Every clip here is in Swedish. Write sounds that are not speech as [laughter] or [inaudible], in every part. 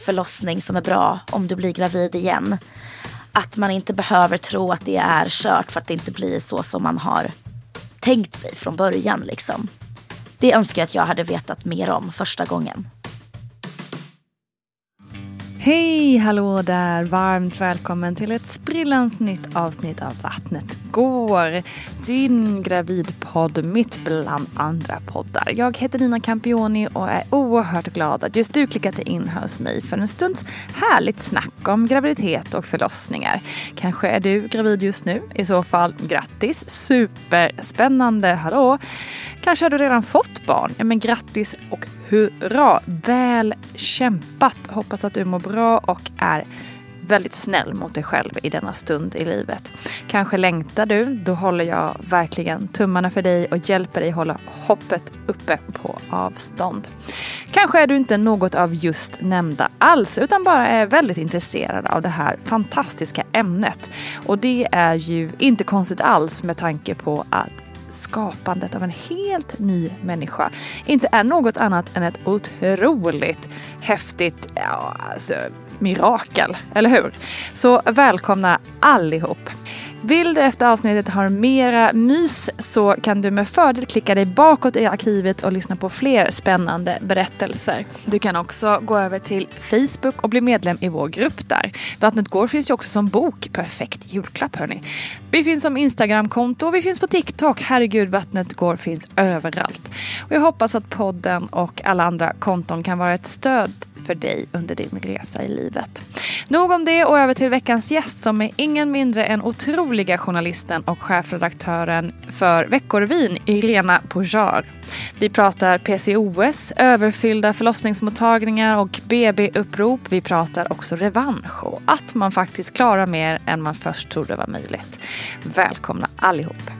förlossning som är bra om du blir gravid igen. Att man inte behöver tro att det är kört för att det inte blir så som man har tänkt sig från början. Liksom. Det önskar jag att jag hade vetat mer om första gången. Hej, hallå där! Varmt välkommen till ett sprillans nytt avsnitt av Vattnet går. Din gravidpodd mitt bland andra poddar. Jag heter Nina Campioni och är oerhört glad att just du klickat dig in hos mig för en stunds härligt snack om graviditet och förlossningar. Kanske är du gravid just nu? I så fall grattis! Superspännande! Hallå! Kanske har du redan fått barn? Ja, men grattis och hurra! Väl kämpat! Hoppas att du mår bra och är väldigt snäll mot dig själv i denna stund i livet. Kanske längtar du, då håller jag verkligen tummarna för dig och hjälper dig hålla hoppet uppe på avstånd. Kanske är du inte något av just nämnda alls utan bara är väldigt intresserad av det här fantastiska ämnet. Och det är ju inte konstigt alls med tanke på att skapandet av en helt ny människa inte är något annat än ett otroligt häftigt, ja, alltså, mirakel, eller hur? Så välkomna allihop! Vill du efter avsnittet ha mera mys så kan du med fördel klicka dig bakåt i arkivet och lyssna på fler spännande berättelser. Du kan också gå över till Facebook och bli medlem i vår grupp där. Vattnet går finns ju också som bok. Perfekt julklapp hörni. Vi finns som Instagramkonto och vi finns på TikTok. Herregud, Vattnet går finns överallt. Och jag hoppas att podden och alla andra konton kan vara ett stöd för dig under din resa i livet. Nog om det och över till veckans gäst som är ingen mindre än otroliga journalisten och chefredaktören för Veckorevyn, Irena Pojar. Vi pratar PCOS, överfyllda förlossningsmottagningar och BB-upprop. Vi pratar också revansch och att man faktiskt klarar mer än man först trodde var möjligt. Välkomna allihop!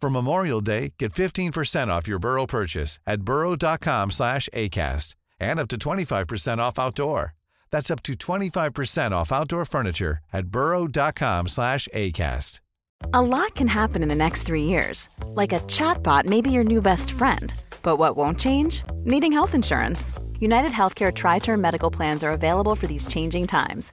For Memorial Day, get 15% off your Burrow purchase at burrow.com slash ACAST and up to 25% off outdoor. That's up to 25% off outdoor furniture at burrow.com slash ACAST. A lot can happen in the next three years. Like a chatbot may be your new best friend. But what won't change? Needing health insurance. United Healthcare Tri Term Medical Plans are available for these changing times.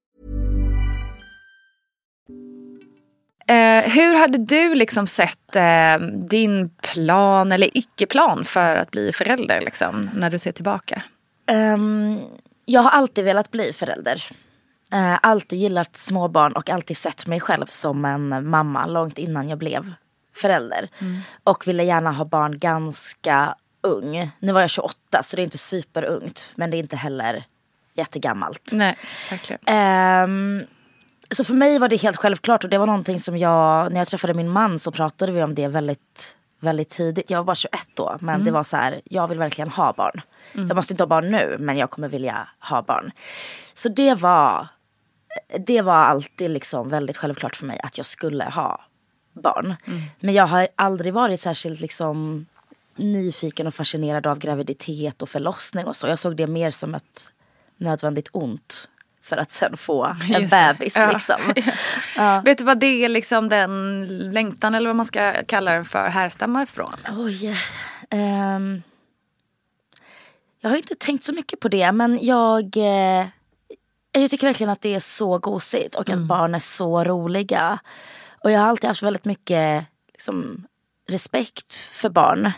Eh, hur hade du liksom sett eh, din plan eller icke-plan för att bli förälder liksom, när du ser tillbaka? Ehm, jag har alltid velat bli förälder. Eh, alltid gillat småbarn och alltid sett mig själv som en mamma långt innan jag blev förälder. Och ville gärna ha barn ganska ung. Nu var jag 28 så det är inte superungt men det är inte heller jättegammalt. Nej, verkligen. Ehm, så för mig var det helt självklart och det var någonting som jag, när jag träffade min man så pratade vi om det väldigt, väldigt tidigt. Jag var bara 21 då men det var så här, jag vill verkligen ha barn. Jag måste inte ha barn nu men jag kommer vilja ha barn. Så det var, det var alltid liksom väldigt självklart för mig att jag skulle ha barn. Men jag har aldrig varit särskilt liksom nyfiken och fascinerad av graviditet och förlossning och så. Jag såg det mer som ett nödvändigt ont för att sen få [laughs] en Just bebis. Ja. Liksom. [laughs] Vet du vad det är liksom den längtan eller vad man ska kalla den för härstammar ifrån? Oj. ehm, jag har inte tänkt så mycket på det men jag, eh, jag tycker verkligen att det är så gosigt och att barn är så roliga. Och jag har alltid haft väldigt mycket liksom, respekt för barn.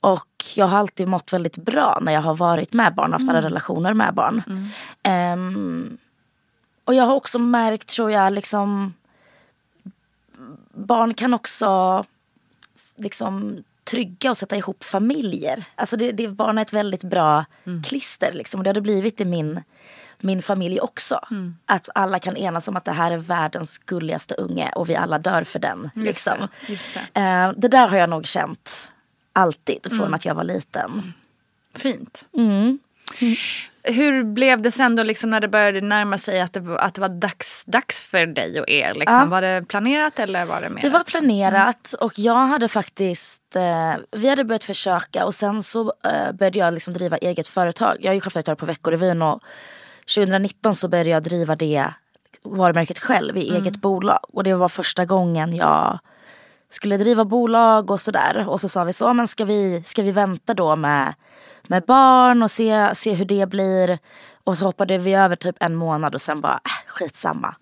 Och jag har alltid mått väldigt bra när jag har varit med barn, haft alla relationer med barn. Ehm, och jag har också märkt, tror jag, liksom barn kan också liksom trygga och sätta ihop familjer. Alltså det, det, barn är ett väldigt bra klister liksom. Och det har det blivit i min, min familj också. Att alla kan enas om att det här är världens gulligaste unge och vi alla dör för den. Liksom. det, just det. Eh, det där har jag nog känt alltid från att jag var liten. Fint. Mm. Hur blev det sen då liksom när det började närma sig att det, var- att det var dags, dags för dig och er? Liksom? Ja. Var det planerat eller var det mer? Det var planerat och jag hade faktiskt, eh, vi hade börjat försöka och sen så eh, började jag liksom driva eget företag. Jag är ju chefredaktör på Veckorevyn och 2019 så började jag driva det varumärket själv i eget bolag. Och det var första gången jag skulle driva bolag och sådär. Och så sa vi så, men ska vi, ska vi vänta då med, med barn och se, se hur det blir. Och så hoppade vi över typ en månad och sen bara, äh, skitsamma.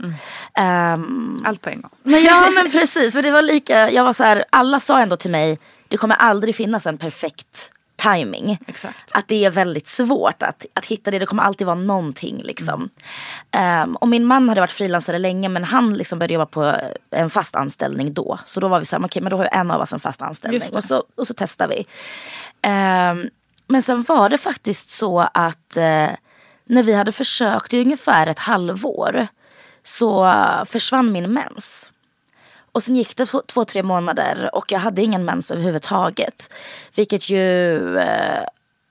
Ehm, Allt på en gång. men ja [laughs] men precis, för det var lika, jag var så här, alla sa ändå till mig, det kommer aldrig finnas en perfekt timing. Exakt. Att det är väldigt svårt att, att hitta det, det kommer alltid vara någonting liksom. Ehm, och min man hade varit frilansare länge men han liksom började jobba på en fast anställning då. Så då var vi så här, okej men då har ju en av oss en fast anställning och så, och så testar vi. Ehm, men sen var det faktiskt så att eh, när vi hade försökt i ungefär ett halvår så försvann min mens. Och sen gick det två, tre månader och jag hade ingen mens överhuvudtaget. Vilket ju eh,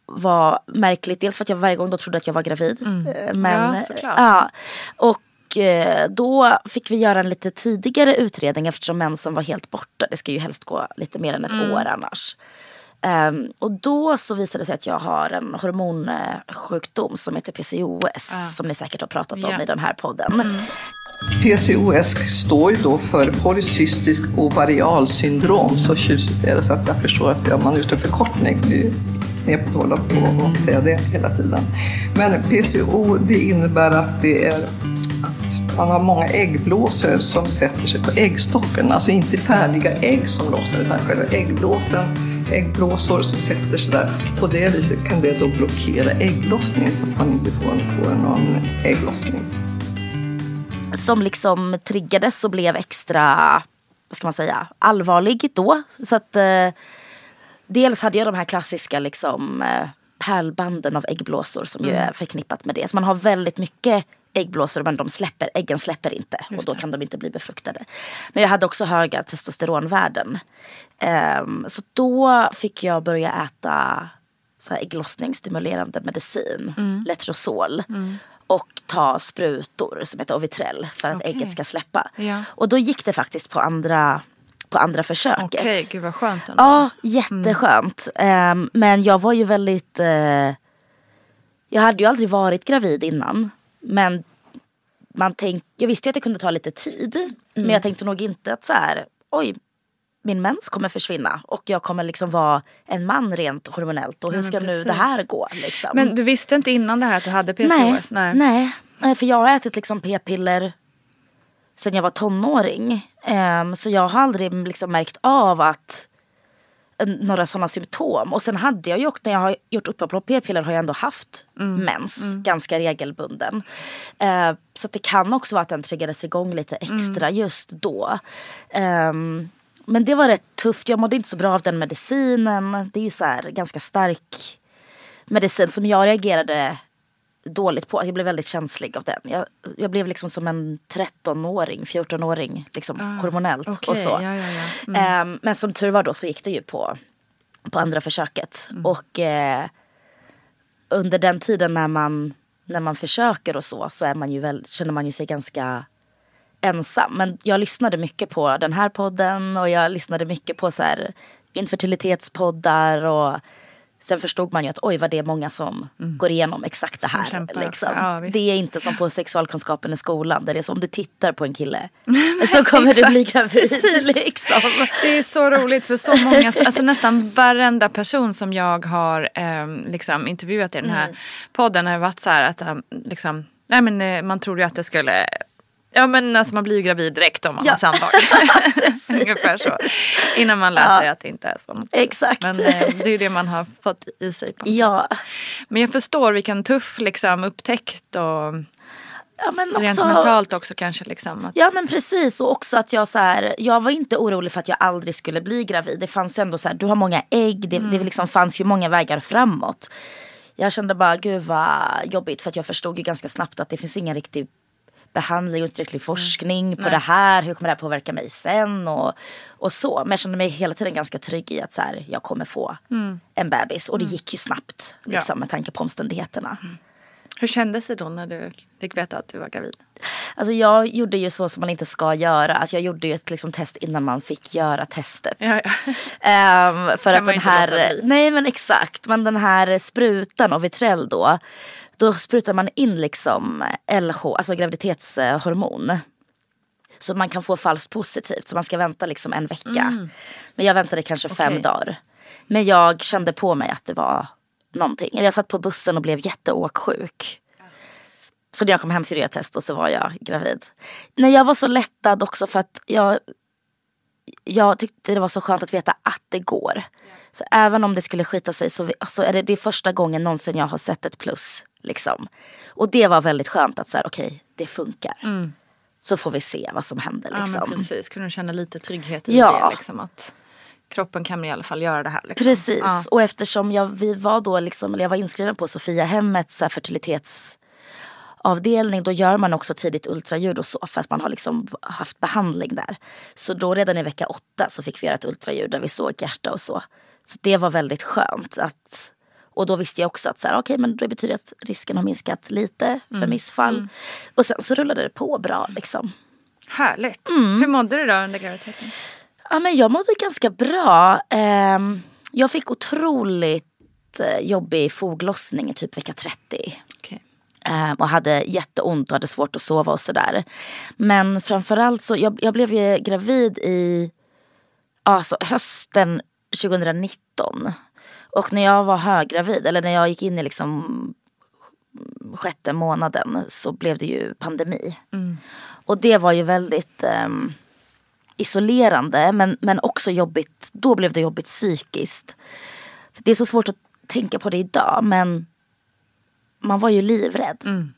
var märkligt. Dels för att jag varje gång då trodde att jag var gravid. Eh, Men, Ja, såklart. ja, och eh, då fick vi göra en lite tidigare utredning eftersom mensen var helt borta. Det ska ju helst gå lite mer än ett år annars. Ehm, och då så visade det sig att jag har en hormonsjukdom som heter PCOS. Som ni säkert har pratat om Ja. i den här podden. PCOS står ju då för polycystisk ovarialsyndrom. Så tjusigt är det så att jag förstår att jag- man har gjort en förkortning. Det är knepigt att hålla på och säga det hela tiden. Men PCO det innebär att det är att man har många äggblåsor som sätter sig på äggstocken. Alltså inte färdiga ägg som lossnar utan själva äggblåsen. Äggblåsor som sätter sig där. På det viset kan det då blockera ägglossningen så att man inte får, får någon ägglossning. som liksom triggades och blev extra, vad ska man säga, allvarlig då. Så att eh, dels hade jag de här klassiska liksom eh, pärlbanden av äggblåsor som ju är förknippat med det. Så man har väldigt mycket äggblåsor men de släpper, äggen släpper inte och då kan de inte bli befruktade. Men jag hade också höga testosteronvärden. Ehm, så då fick jag börja äta så här ägglossningsstimulerande medicin, Letrozol. Och ta sprutor som heter Ovitrell för att Okej. ägget ska släppa. Ja. Och då gick det faktiskt på andra, på andra försöket. Okej, gud vad skönt ändå. Ja, jätteskönt. Ehm, men jag var ju väldigt... eh, jag hade ju aldrig varit gravid innan. Men man tänk, jag visste ju att det kunde ta lite tid. Men jag tänkte nog inte att så här, oj, min mens kommer försvinna. Och jag kommer liksom vara en man rent hormonellt. Och hur men ska nu precis. det här gå? Liksom? Men du visste inte innan det här att du hade PCOS? nej, nej. Eh, För jag har ätit liksom p-piller sen jag var tonåring. Ehm, så jag har aldrig liksom märkt av att eh, några sådana symptom. Och sen hade jag ju också, när jag har gjort uppehåll på p-piller har jag ändå haft mens ganska regelbunden. Eh, så det kan också vara att den triggades igång lite extra just då. Ehm, men det var rätt tufft, jag mådde inte så bra av den medicinen. Det är ju så här ganska stark medicin som jag reagerade dåligt på. Jag blev väldigt känslig av den. Jag, jag blev liksom som en 13-åring, 14-åring liksom, hormonellt och Ah, okej, så. ja, ja, ja. Ehm, men som tur var då så gick det ju på, på andra försöket. Mm. Och eh, under den tiden när man, när man försöker och så, så är man ju väl, känner man ju sig ganska ensam. Men jag lyssnade mycket på den här podden och jag lyssnade mycket på så här infertilitetspoddar och sen förstod man ju att oj vad det är många som går igenom exakt det Mm. Här. Liksom. Ja, det är inte som på sexualkunskapen i skolan där det är så om du tittar på en kille [laughs] så kommer du bli gravid. Liksom. Det är så roligt för så många, alltså nästan varenda person som jag har ehm, liksom, intervjuat i den här Mm. podden har varit så här att ehm, liksom, nej men eh, man trodde ju att det skulle Ja men alltså man blir ju gravid direkt om man Ja. har samlag. [laughs] Ungefär så. Innan man lär sig att det inte är så. Exakt. Men eh, det är ju det man har fått i sig. På Ja, sätt. Men jag förstår vilken tuff liksom, upptäckt och ja men rent också, mentalt också kanske. Liksom, att, Ja men precis och också att jag så här, jag var inte orolig för att jag aldrig skulle bli gravid. Det fanns ändå så här, du har många ägg, det, det liksom fanns ju många vägar framåt. Jag kände bara gud vad jobbigt för att jag förstod ju ganska snabbt att det finns ingen riktig behandling och tillräcklig forskning på det här. Hur kommer det här påverka mig sen och, och så. Men jag kände mig hela tiden ganska trygg i att så här, jag kommer få en bebis. Och det gick ju snabbt liksom, med tanke på omständigheterna. Hur kändes det då när du fick veta att du var gravid? Alltså jag gjorde ju så som man inte ska göra. Alltså jag gjorde ju ett liksom, test innan man fick göra testet. Ja, ja. [laughs] Ehm, för Kan att den här, nej men exakt, men den här sprutan av Vitrell då. Då sprutar man in liksom LH, alltså graviditetshormon. Så man kan få falskt positivt. Så man ska vänta liksom en vecka. Men jag väntade kanske fem Okej. dagar. Men jag kände på mig att det var någonting. Jag satt på bussen och blev jätteåksjuk. Så när jag kom hem till det test och så var jag gravid. Nej, jag var så lättad också för att jag, jag tyckte det var så skönt att veta att det går. Så även om det skulle skita sig så, så är det, det första gången någonsin jag har sett ett plus. Liksom. Och det var väldigt skönt att så här, okej, det funkar. Så får vi se vad som händer. Mm. Ja Liksom. men precis, kunde känna lite trygghet i Ja. det liksom att kroppen kan i alla fall göra det här. Liksom. Precis, Ja. och eftersom jag, vi var då liksom, eller jag var inskriven på Sofiahemmets så här fertilitetsavdelning då gör man också tidigt ultraljud och så för att man har liksom haft behandling där. Så då redan i vecka åtta så fick vi göra ett ultraljud där vi såg hjärta och så. Så det var väldigt skönt. Att, och då visste jag också att så här, okay, men det betyder att risken har minskat lite för missfall. Och sen så rullade det på bra liksom. Härligt. Mm. Hur mådde du då under graviditeten? Ja, men jag mådde ganska bra. Ehm, jag fick otroligt eh, jobbig foglossning i typ vecka 30. Okej. Ehm, och hade jätteont och hade svårt att sova och sådär. Men framförallt så, jag, jag blev ju gravid i alltså, hösten 2019. Och när jag var höggravid, eller när jag gick in i liksom sjätte månaden så blev det ju pandemi. Och det var ju väldigt ehm, isolerande men, men också jobbigt. Då blev det jobbigt psykiskt. För det är så svårt att tänka på det idag men man var ju livrädd.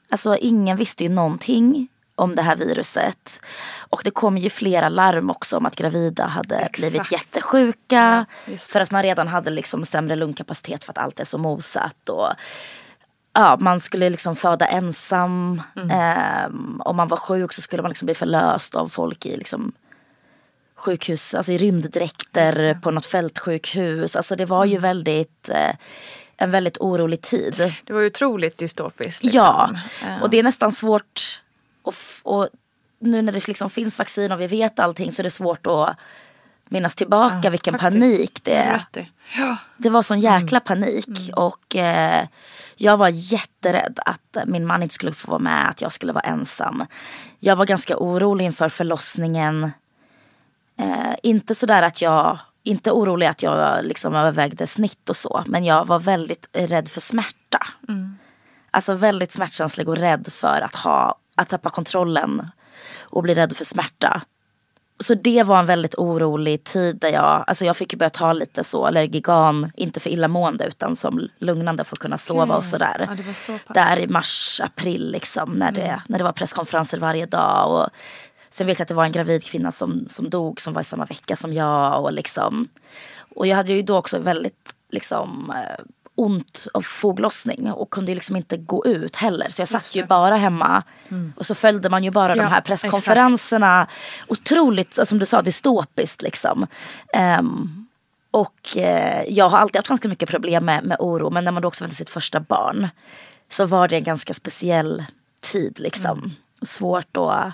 Alltså ingen visste ju någonting om det här viruset. Och det kom ju flera larm också om att gravida hade blivit jättesjuka. just för att man redan hade liksom sämre lungkapacitet för att allt är så mosat. Och, ja, man skulle liksom föda ensam. Ehm, om man var sjuk så skulle man liksom bli förlöst av folk i liksom sjukhus, alltså i rymddräkter på något fältsjukhus. Alltså det var ju väldigt, eh, en väldigt orolig tid. Det var ju otroligt dystopiskt. Liksom. Ja, Eh, och det är nästan svårt f- och nu när det liksom finns vaccin och vi vet allting så är det svårt att minnas tillbaka vilken faktiskt. panik det är. Ja. Det var sån jäkla panik och eh, jag var jätterädd att min man inte skulle få vara med, att jag skulle vara ensam. Jag var ganska orolig inför förlossningen. Eh, inte sådär att jag, inte orolig att jag liksom övervägde snitt och så, men jag var väldigt rädd för smärta. Alltså väldigt smärtkänslig och rädd för att, ha, att tappa kontrollen. och bli rädd för smärta. Så det var en väldigt orolig tid där jag, alltså jag fick ju börja ta lite så Allergigan, inte för illamående utan som lugnande för att kunna sova och sådär. Ja, det var så pass. Där i mars, april liksom när det, när det var presskonferenser varje dag. Och sen vet jag att det var en gravid kvinna som, som dog som var i samma vecka som jag. Och, liksom, och jag hade ju då också väldigt liksom, eh, ont av foglossning och kunde liksom inte gå ut heller. Så jag satt ju bara hemma och så följde man ju bara de Ja, här presskonferenserna. Otroligt, som du sa, dystopiskt liksom. Ehm, och eh, jag har alltid haft ganska mycket problem med, med oro men när man då också väntar sitt första barn så var det en ganska speciell tid liksom. Svårt, att,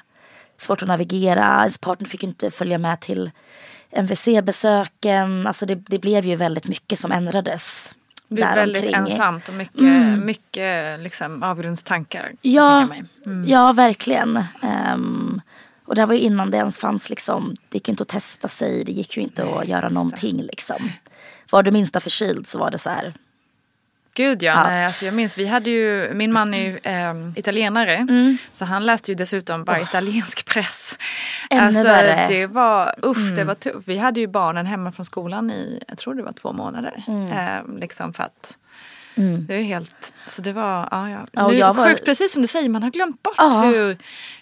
svårt att navigera, ens partner fick inte följa med till MVC-besöken. Alltså det, det blev ju väldigt mycket som ändrades. Det är väldigt däromkring. ensamt och mycket, mycket liksom, avgrundstankar. Ja, mig. ja verkligen. Ehm, och det här var ju innan det ens fanns liksom, det gick ju inte att testa sig, det gick ju inte att göra någonting liksom. Var du minsta förkyld så var det så här, Gud ja, Ja. Nej, alltså jag minns vi hade ju, min man är ju ehm, italienare Mm. så han läste ju dessutom bara italiensk press. Ännu alltså värre. det var, usch det var tufft. Vi hade ju barnen hemma från skolan i, jag tror det var två månader. Mm. Ehm, liksom för att det är helt, så det var, ja ja. Ja, nu, jag var- Sjukt precis som du säger, man har glömt bort Ja. hur,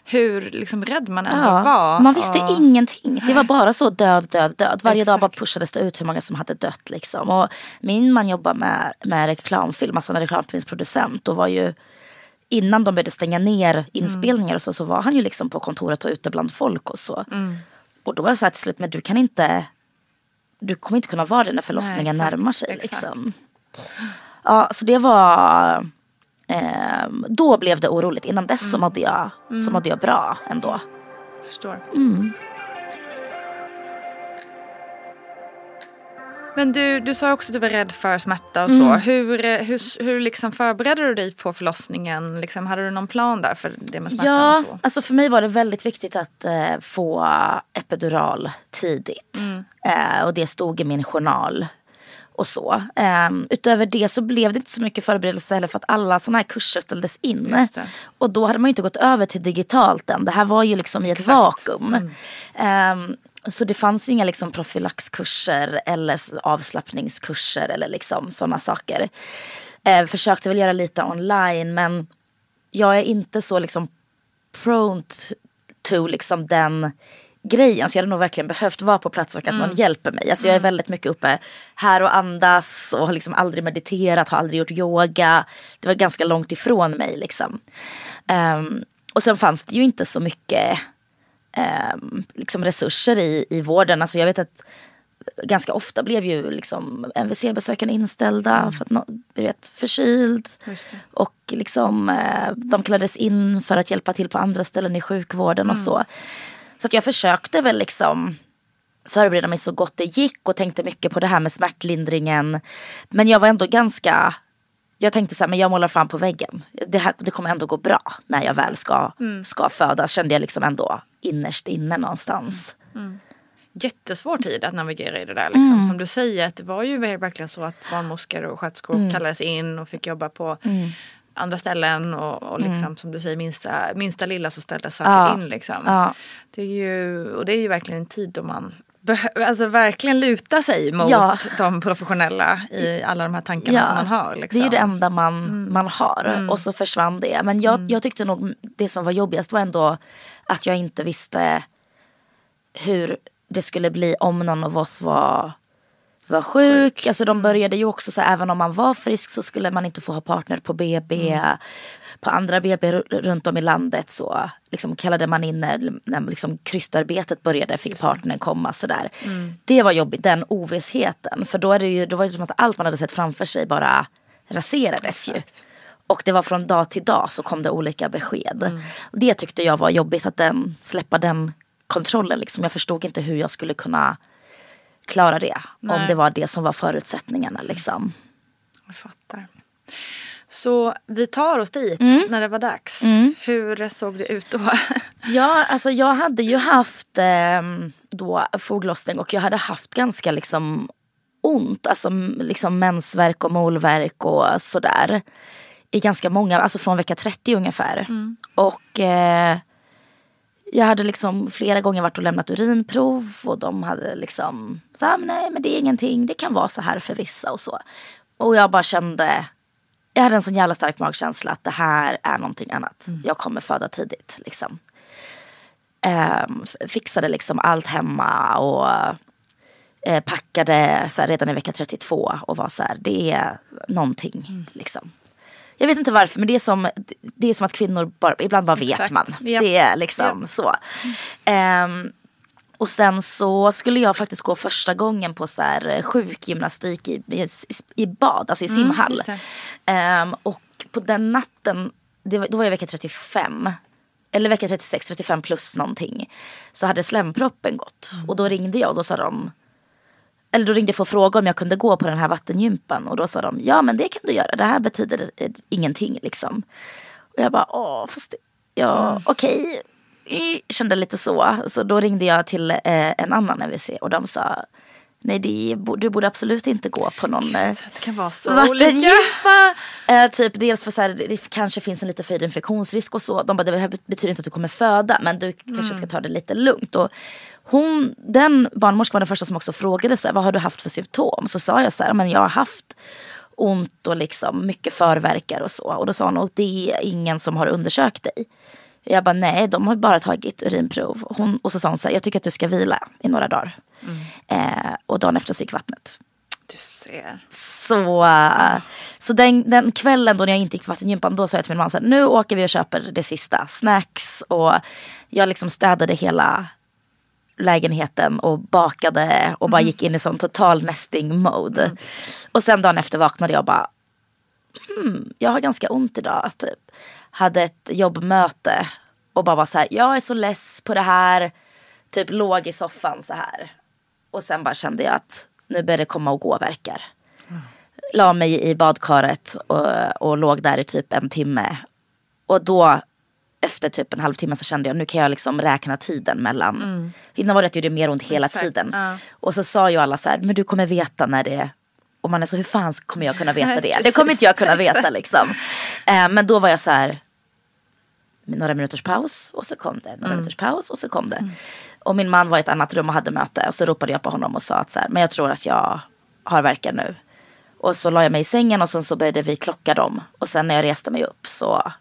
hur liksom rädd man ändå Ja, var. man visste och, ingenting. Det var bara så död, död, död. Varje dag bara Exakt. pushades det ut hur många som hade dött. Liksom. Och min man jobbar med, med reklamfilm, alltså en reklamfilmsproducent. Och var ju, innan de började stänga ner inspelningar och så, så var han ju liksom på kontoret och ute bland folk och så. Mm. Och då var jag så här till slut, men du kan inte, du kommer inte kunna vara det när förlossningen exakt, närmar sig. exakt. Liksom. Ja, så det var, ehm, då blev det oroligt. Innan dess Mm. så, mådde jag, så mådde jag bra ändå. Förstår. Mm. Men du, du sa också att du var rädd för smärta och så. Hur, eh, hur, hur liksom förberedde du dig på förlossningen? Liksom, hade du någon plan där för det med smärtan Ja, och så? alltså för mig var det väldigt viktigt att eh, få epidural tidigt. Mm. Eh, och det stod i min journal. Och så. Eh, utöver det så blev det inte så mycket förberedelse heller för att alla sådana här kurser ställdes in. Och då hade man ju inte gått över till digitalt än. Det här var ju liksom i ett Exakt. vakuum. Eh, så det fanns inga liksom profylaxkurser eller avslappningskurser eller liksom sådana saker. Eh, försökte väl göra lite online men jag är inte så liksom prone to liksom den grejen. Så jag hade nog verkligen behövt vara på plats och att någon hjälper mig. Alltså jag är väldigt mycket uppe här och andas och har liksom aldrig mediterat, har aldrig gjort yoga. Det var ganska långt ifrån mig liksom. Ehm, och sen fanns det ju inte så mycket ehm, liksom resurser i, i vården. Alltså jag vet att ganska ofta blev ju liksom MVC-besöken inställda för att någon blev förkyld. Och liksom, eh, de kallades in för att hjälpa till på andra ställen i sjukvården och så. Så att jag försökte väl liksom förbereda mig så gott det gick och tänkte mycket på det här med smärtlindringen. Men jag var ändå ganska, jag tänkte så här, men jag målar fram på väggen. Det, här, det kommer ändå gå bra när jag väl ska, ska födas. Kände jag liksom ändå innerst inne någonstans. Jättesvår tid att navigera i det där. Liksom. Som du säger, att det var ju verkligen så att barnmorskor och sköterskor kallades in och fick jobba på andra ställen. Och, och liksom, som du säger, minsta, minsta lilla så ställdes saker Ja. in. Liksom. Ja. Det är ju, och det är ju verkligen en tid då man behöver alltså verkligen luta sig mot Ja. de professionella i alla de här tankarna som man har. Liksom. Det är ju det enda man, man har. Och så försvann det. Men jag, jag tyckte nog det som var jobbigast var ändå att jag inte visste hur det skulle bli om någon av oss var, var sjuk. Alltså de började ju också så här, även om man var frisk så skulle man inte få ha partner på BB. På andra BB runt om i landet så liksom kallade man in när, när liksom krystarbetet började fick partnern komma sådär. Det var jobbigt, den ovissheten. För då, är det ju, då var det som att allt man hade sett framför sig bara raserades ju. Och det var från dag till dag så kom det olika besked. Det tyckte jag var jobbigt att den, släppa den kontrollen. Liksom. Jag förstod inte hur jag skulle kunna klara det. Om Nej. det var det som var förutsättningarna. Liksom. Jag fattar. Så vi tar oss dit Mm. när det var dags. Hur såg det ut då? [laughs] Ja, alltså jag hade ju haft eh, då foglossning och jag hade haft ganska liksom ont. Alltså liksom mensvärk och molvärk och sådär. I ganska många, alltså från vecka 30 ungefär. Och eh, jag hade liksom flera gånger varit och lämnat urinprov och de hade liksom, så här, nej men det är ingenting, det kan vara så här för vissa och så. Och jag bara kände, jag hade en sån jävla stark magkänsla att det här är någonting annat. Jag kommer föda tidigt liksom. Ehm, fixade liksom allt hemma och eh, packade så här, redan i vecka 32 och var så här, det är någonting liksom. Jag vet inte varför men det är som, det är som att kvinnor bara, ibland bara vet Exakt. man. Japp. Det är liksom Japp. så. Ehm, och sen så skulle jag faktiskt gå första gången på så här eh, sjukgymnastik i, i, i bad, alltså i simhall. just det. Ehm, och på den natten, var, då var jag vecka 35. Eller vecka 36, 35 plus någonting. Så hade slemproppen gått. Och då ringde jag och då sa de eller då ringde jag för att fråga om jag kunde gå på den här vattengympan. Och då sa de, ja men det kan du göra. Det här betyder eh, ingenting liksom. Och jag bara, åh fast ja okej. Mm, Kände lite så. Så då ringde jag till eh, en annan NVC och de sa, nej det, du borde absolut inte gå på någon eh, Det kan vara så olika. vattengympa. Eh, typ dels för så här, det, kanske finns en lite förhöjd infektionsrisk och så. De bara, det betyder inte att du kommer föda men du kanske ska ta det lite lugnt. Och hon, den barnmorskan var den första som också frågade så här, vad har du haft för symptom? Så sa jag så här, men jag har haft ont och liksom mycket förverkar och så. Och då sa hon, och det är ingen som har undersökt dig. Jag bara, nej de har bara tagit urinprov. Hon, och så sa hon så här, jag tycker att du ska vila i några dagar. Eh, och dagen efter så gick vattnet. Du ser. Så, så den, den kvällen då när jag inte gick på vattengympan då sa jag till min man så här, nu åker vi och köper det sista. Snacks och jag liksom städade hela lägenheten och bakade och bara gick in i sån total nesting mode. Och sen dagen efter vaknade jag och bara, hmm, jag har ganska ont idag. Typ. Hade ett jobbmöte och bara var så här, jag är så less på det här. Typ låg i soffan så här. Och sen bara kände jag att nu börjar det komma och gå verkar. La mig i badkaret och, och låg där i typ en timme. Och då efter typ en halvtimme så kände jag nu kan jag liksom räkna tiden mellan. Innan var det att det gjorde mer ont hela Exakt, tiden. ja. Och så sa ju alla så här, men du kommer veta när det och man är så, hur fan kommer jag kunna veta [laughs] det? Det kommer inte jag kunna veta liksom. Eh, men då var jag så här, några minuters paus och så kom det. Några minuters paus och så kom det. Och min man var i ett annat rum och hade möte. Och så ropade jag på honom och sa att så här, men jag tror att jag har verkar nu. Och så la jag mig i sängen och sen så började vi klocka dem. Och sen när jag reste mig upp så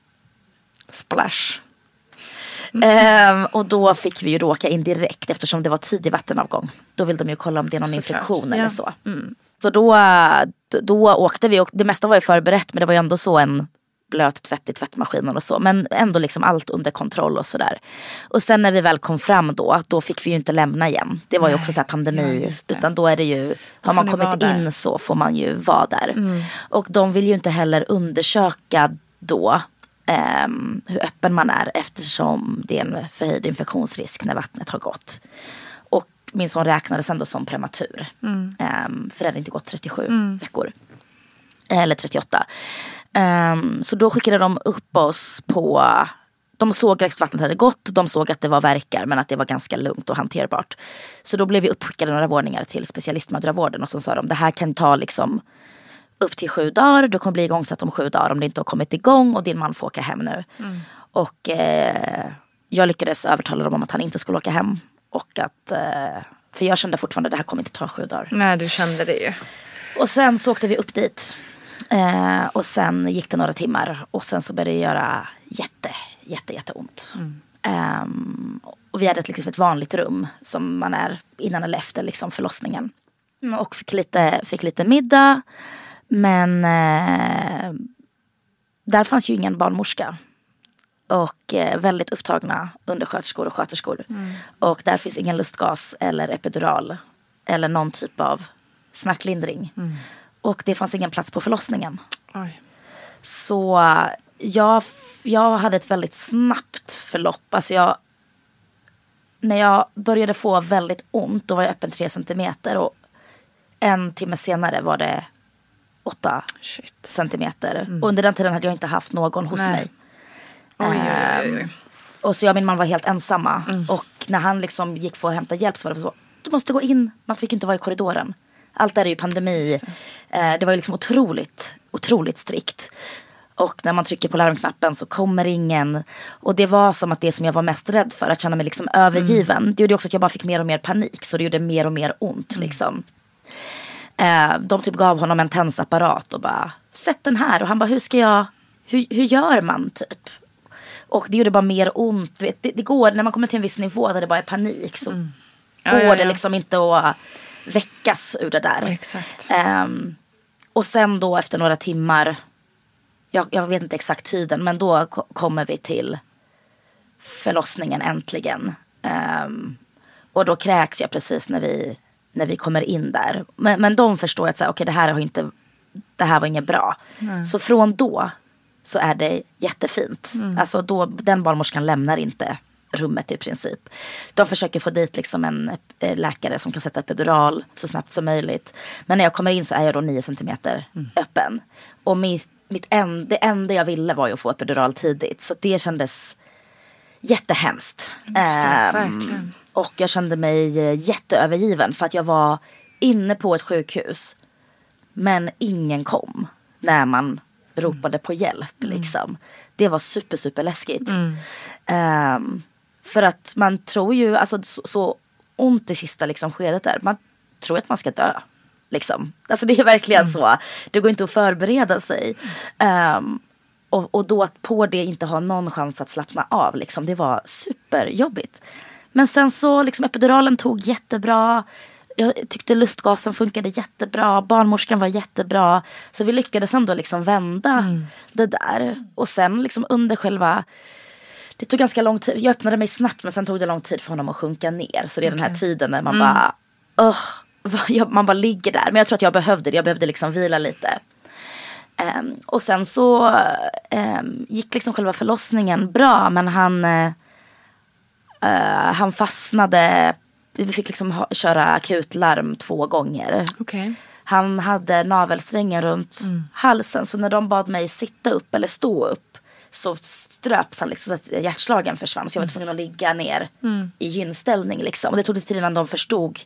splash. Ehm, och då fick vi ju råka in direkt eftersom det var tidig vattenavgång. Då vill de ju kolla om det är någon Såklart. infektion Ja. eller så. Så då, då åkte vi och det mesta var ju förberett men det var ju ändå så en blöt tvätt i tvättmaskinen och så. Men ändå liksom allt under kontroll och sådär. Och sen när vi väl kom fram då, då fick vi ju inte lämna igen. Det var ju också så här pandemi. Ja, utan då är det ju, har man kommit där. in så får man ju vara där. Och de vill ju inte heller undersöka då ehm, hur öppen man är eftersom det är en förhöjd infektionsrisk när vattnet har gått. Och min son räknades ändå som prematur. Ehm, för det hade inte gått 37 veckor. Eller 38. Ehm, så då skickade de upp oss på de såg att vattnet hade gått, de såg att det var verkar men att det var ganska lugnt och hanterbart. Så då blev vi uppskickade några våningar till specialistmödravården och så sa de det här kan ta liksom upp till sju dagar, du kommer bli igångsatt om sju dagar om det inte har kommit igång och din man får åka hem nu. Och eh, jag lyckades övertala dem om att han inte skulle åka hem. Och att, eh, för jag kände fortfarande att det här kommer inte ta sju dagar. Nej, du kände det ju. Och sen så åkte vi upp dit. Eh, och sen gick det några timmar och sen så började det göra jätte, jätte, jätteont. Ehm, och vi hade ett, liksom ett vanligt rum som man är innan eller efter liksom förlossningen. Mm, Och fick lite, fick lite middag. Men eh, där fanns ju ingen barnmorska. Och eh, väldigt upptagna undersköterskor och sköterskor. Och där finns ingen lustgas eller epidural. Eller någon typ av smärtlindring. Och det fanns ingen plats på förlossningen. Oj. Så jag, jag hade ett väldigt snabbt förlopp. Alltså jag, när jag började få väldigt ont då var jag öppen tre centimeter. Och en timme senare var det åtta Shit. centimeter. Och under den tiden hade jag inte haft någon hos Nej. mig. Oj, oj. Ehm, Och så jag och min man var helt ensamma. Mm. Och när han liksom gick för att hämta hjälp så var det så. Du måste gå in. Man fick inte vara i korridoren. Allt där är ju pandemi. Det. Eh, det var ju liksom otroligt, otroligt strikt. Och när man trycker på larmknappen så kommer ingen. Och det var som att det som jag var mest rädd för, att känna mig liksom övergiven. Det gjorde också att jag bara fick mer och mer panik. Så det gjorde mer och mer ont liksom. Eh, de typ gav honom en tensapparat och bara, sätt den här. Och han bara, hur ska jag, hur, hur gör man typ? Och det gjorde bara mer ont. Det, det går, när man kommer till en viss nivå där det bara är panik så Mm. Ja, går ja, det ja. liksom inte att väckas ur det där. Ehm, och sen då efter några timmar, jag, jag vet inte exakt tiden, men då ko- kommer vi till förlossningen äntligen. Ehm, och då kräks jag precis när vi, när vi kommer in där. Men, men de förstår att så här, okej, det här har inte, det här var inget bra. Så från då så är det jättefint. Alltså då, den barnmorskan lämnar inte rummet i princip. De försöker få dit liksom en eh, läkare som kan sätta epidural så snabbt som möjligt. Men när jag kommer in så är jag då 9 centimeter öppen. Och mitt, mitt en, det enda jag ville var ju att få epidural tidigt. Så det kändes jättehemskt. det, Ehm, verkligen. Och jag kände mig eh, jätteövergiven för att jag var inne på ett sjukhus. Men ingen kom när man ropade på hjälp. Liksom. Det var super, super läskigt. Ehm, för att man tror ju, alltså så, så ont i sista liksom, skedet där. Man tror att man ska dö. Liksom. Alltså det är verkligen så. Det går inte att förbereda sig. Ehm, och, och då att på det inte ha någon chans att slappna av. Liksom, det var superjobbigt. Men sen så liksom epiduralen tog jättebra. Jag tyckte lustgasen funkade jättebra. Barnmorskan var jättebra. Så vi lyckades ändå liksom vända det där. Och sen liksom under själva det tog ganska lång tid. Jag öppnade mig snabbt men sen tog det lång tid för honom att sjunka ner. Så det är den här tiden när man bara, "Ugh", vad- jag- man bara ligger där. Men jag tror att jag behövde det. Jag behövde liksom vila lite. Ehm, och sen så ehm, gick liksom själva förlossningen bra. Men han, eh, eh, han fastnade. Vi fick liksom ha, köra akutlarm två gånger. Okej. Han hade navelsträngen runt halsen. Så när de bad mig sitta upp eller stå upp så ströps han liksom så att hjärtslagen försvann. Så jag var tvungen att ligga ner i gynställning. Liksom. Och det tog lite tid innan de förstod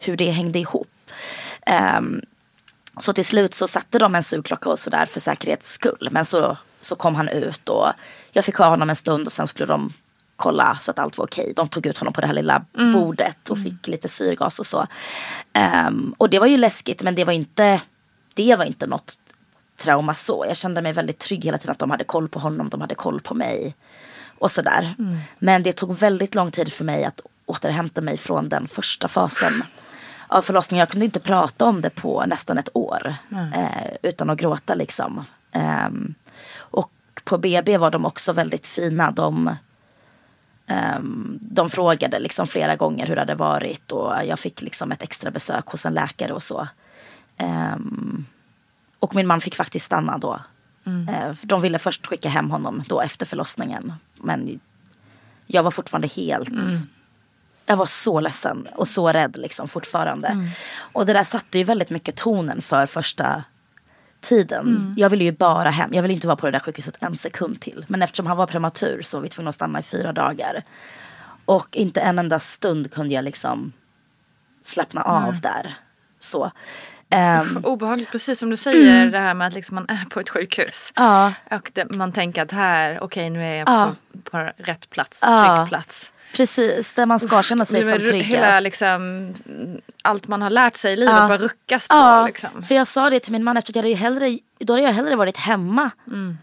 hur det hängde ihop. Ehm, så till slut så satte de en sugklocka och sådär för säkerhets skull. Men så, så kom han ut och jag fick ha honom en stund och sen skulle de kolla så att allt var okej. De tog ut honom på det här lilla bordet och fick lite syrgas och så. Ehm, och det var ju läskigt men det var inte, det var inte något trauma så. Jag kände mig väldigt trygg hela tiden att de hade koll på honom, de hade koll på mig. Och sådär. Men det tog väldigt lång tid för mig att återhämta mig från den första fasen av förlossningen. Jag kunde inte prata om det på nästan ett år. Eh, utan att gråta liksom. Ehm, och på BB var de också väldigt fina. De, ehm, de frågade liksom flera gånger hur det hade varit. Och jag fick liksom ett extra besök hos en läkare och så. Ehm, och min man fick faktiskt stanna då. Eh, för de ville först skicka hem honom då efter förlossningen. Men jag var fortfarande helt... Jag var så ledsen och så rädd liksom fortfarande. Och det där satte ju väldigt mycket tonen för första tiden. Jag ville ju bara hem. Jag ville inte vara på det där sjukhuset en sekund till. Men eftersom han var prematur så var vi tvungna att stanna i fyra dagar. Och inte en enda stund kunde jag liksom slappna av där. Så. Ehm, Obehagligt, precis som du säger det här med att liksom man är på ett sjukhus. ja. Och det, man tänker att här, okej nu är jag Ja. på, på rätt plats, Ja. trygg plats. Precis, där man ska känna sig som tryggast. Hela liksom, allt man har lärt sig i livet Ja. bara ruckas på. Ja, Liksom. för jag sa det till min man efter att jag hade hellre, då hade jag hellre varit hemma Mm.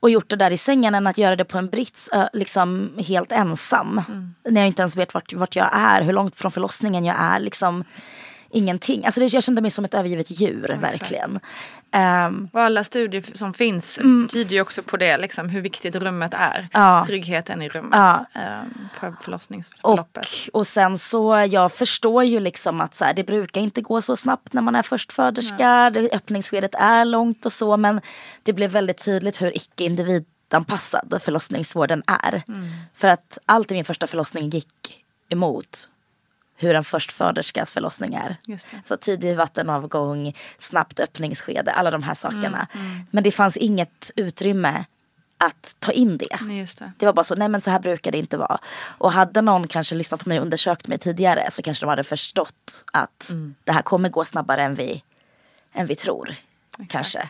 och gjort det där i sängen än att göra det på en brits liksom helt ensam. Mm. När jag inte ens vet vart, vart jag är, hur långt från förlossningen jag är. Liksom, ingenting. Alltså det, jag kände mig som ett övergivet djur, verkligen. Ehm, Och alla studier som finns tyder ju också på det, liksom, hur viktigt rummet är. Ja. Tryggheten i rummet Ja. eh, på förlossningsförloppet. Och, och sen så, jag förstår ju liksom att så här, det brukar inte gå så snabbt när man är förstföderska. Det, öppningsskedet är långt och så. Men det blev väldigt tydligt hur icke individanpassad förlossningsvården är. För att allt i min första förlossning gick emot hur en förstföderskas förlossning är. Så tidig vattenavgång, snabbt öppningsskede, alla de här sakerna. Men det fanns inget utrymme att ta in det. Nej, just det. Det var bara så, nej men så här brukar det inte vara. Och hade någon kanske lyssnat på mig och undersökt mig tidigare så kanske de hade förstått att det här kommer gå snabbare än vi, än vi tror. Kanske.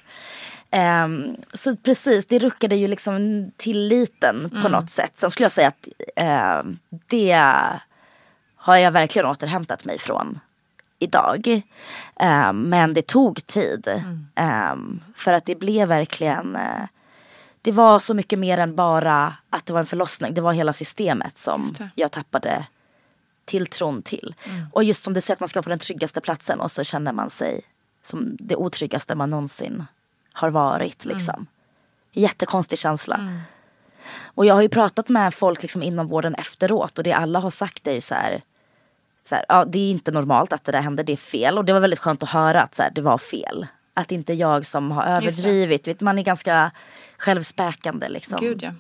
Um, så precis, det ruckade ju liksom tilliten på Mm. något sätt. Sen skulle jag säga att uh, det har jag verkligen återhämtat mig från idag. Uh, men det tog tid. Um, för att det blev verkligen uh, det var så mycket mer än bara att det var en förlossning. Det var hela systemet som jag tappade tilltron till. Och just som du säger att man ska vara på den tryggaste platsen och så känner man sig som det otryggaste man någonsin har varit. Liksom. Jättekonstig känsla. Och jag har ju pratat med folk liksom inom vården efteråt och det alla har sagt är ju så här, så här, ja, det är inte normalt att det där hände, det är fel. Och det var väldigt skönt att höra att så här, det var fel. Att inte jag som har överdrivit, vet, man är ganska självspäkande liksom. Gud ja.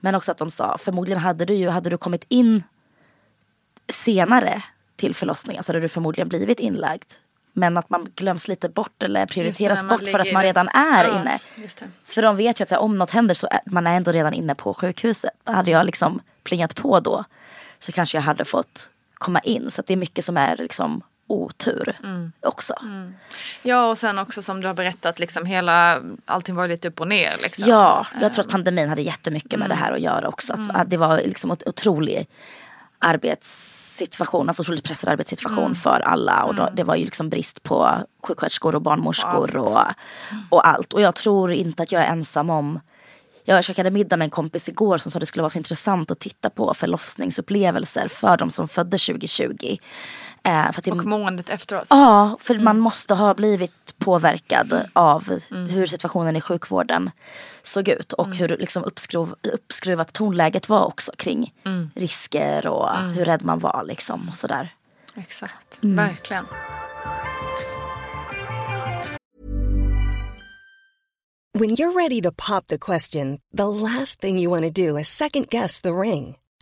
Men också att de sa, förmodligen hade du ju, hade du kommit in senare till förlossningen så hade du förmodligen blivit inlagd. Men att man glöms lite bort eller prioriteras man bort för att man redan är Ja, inne. det. För de vet ju att här, om något händer så är man är ändå redan inne på sjukhuset. Hade jag liksom plingat på då så kanske jag hade fått komma in. Så det är mycket som är liksom otur Mm. också. Ja och sen också som du har berättat liksom hela allting var lite upp och ner liksom. Ja, jag tror att pandemin hade jättemycket med det här att göra också. Att, att det var liksom en otrolig arbetssituation, alltså otroligt pressad arbetssituation för alla. Och då, det var ju liksom brist på sjuksköterskor och barnmorskor och, och allt. Och jag tror inte att jag är ensam om jag käkade middag med en kompis igår som sa att det skulle vara så intressant att titta på förlossningsupplevelser för de som föddes 2020. Eh, för att det, Och måendet efteråt. Ja, för man måste ha blivit påverkad av hur situationen i sjukvården såg ut och hur liksom uppskruv, uppskruvat tonläget var också kring risker och hur rädd man var liksom och sådär. Exakt, Mm. verkligen. When you're ready to pop the question, the last thing you want to do is second guess the ring.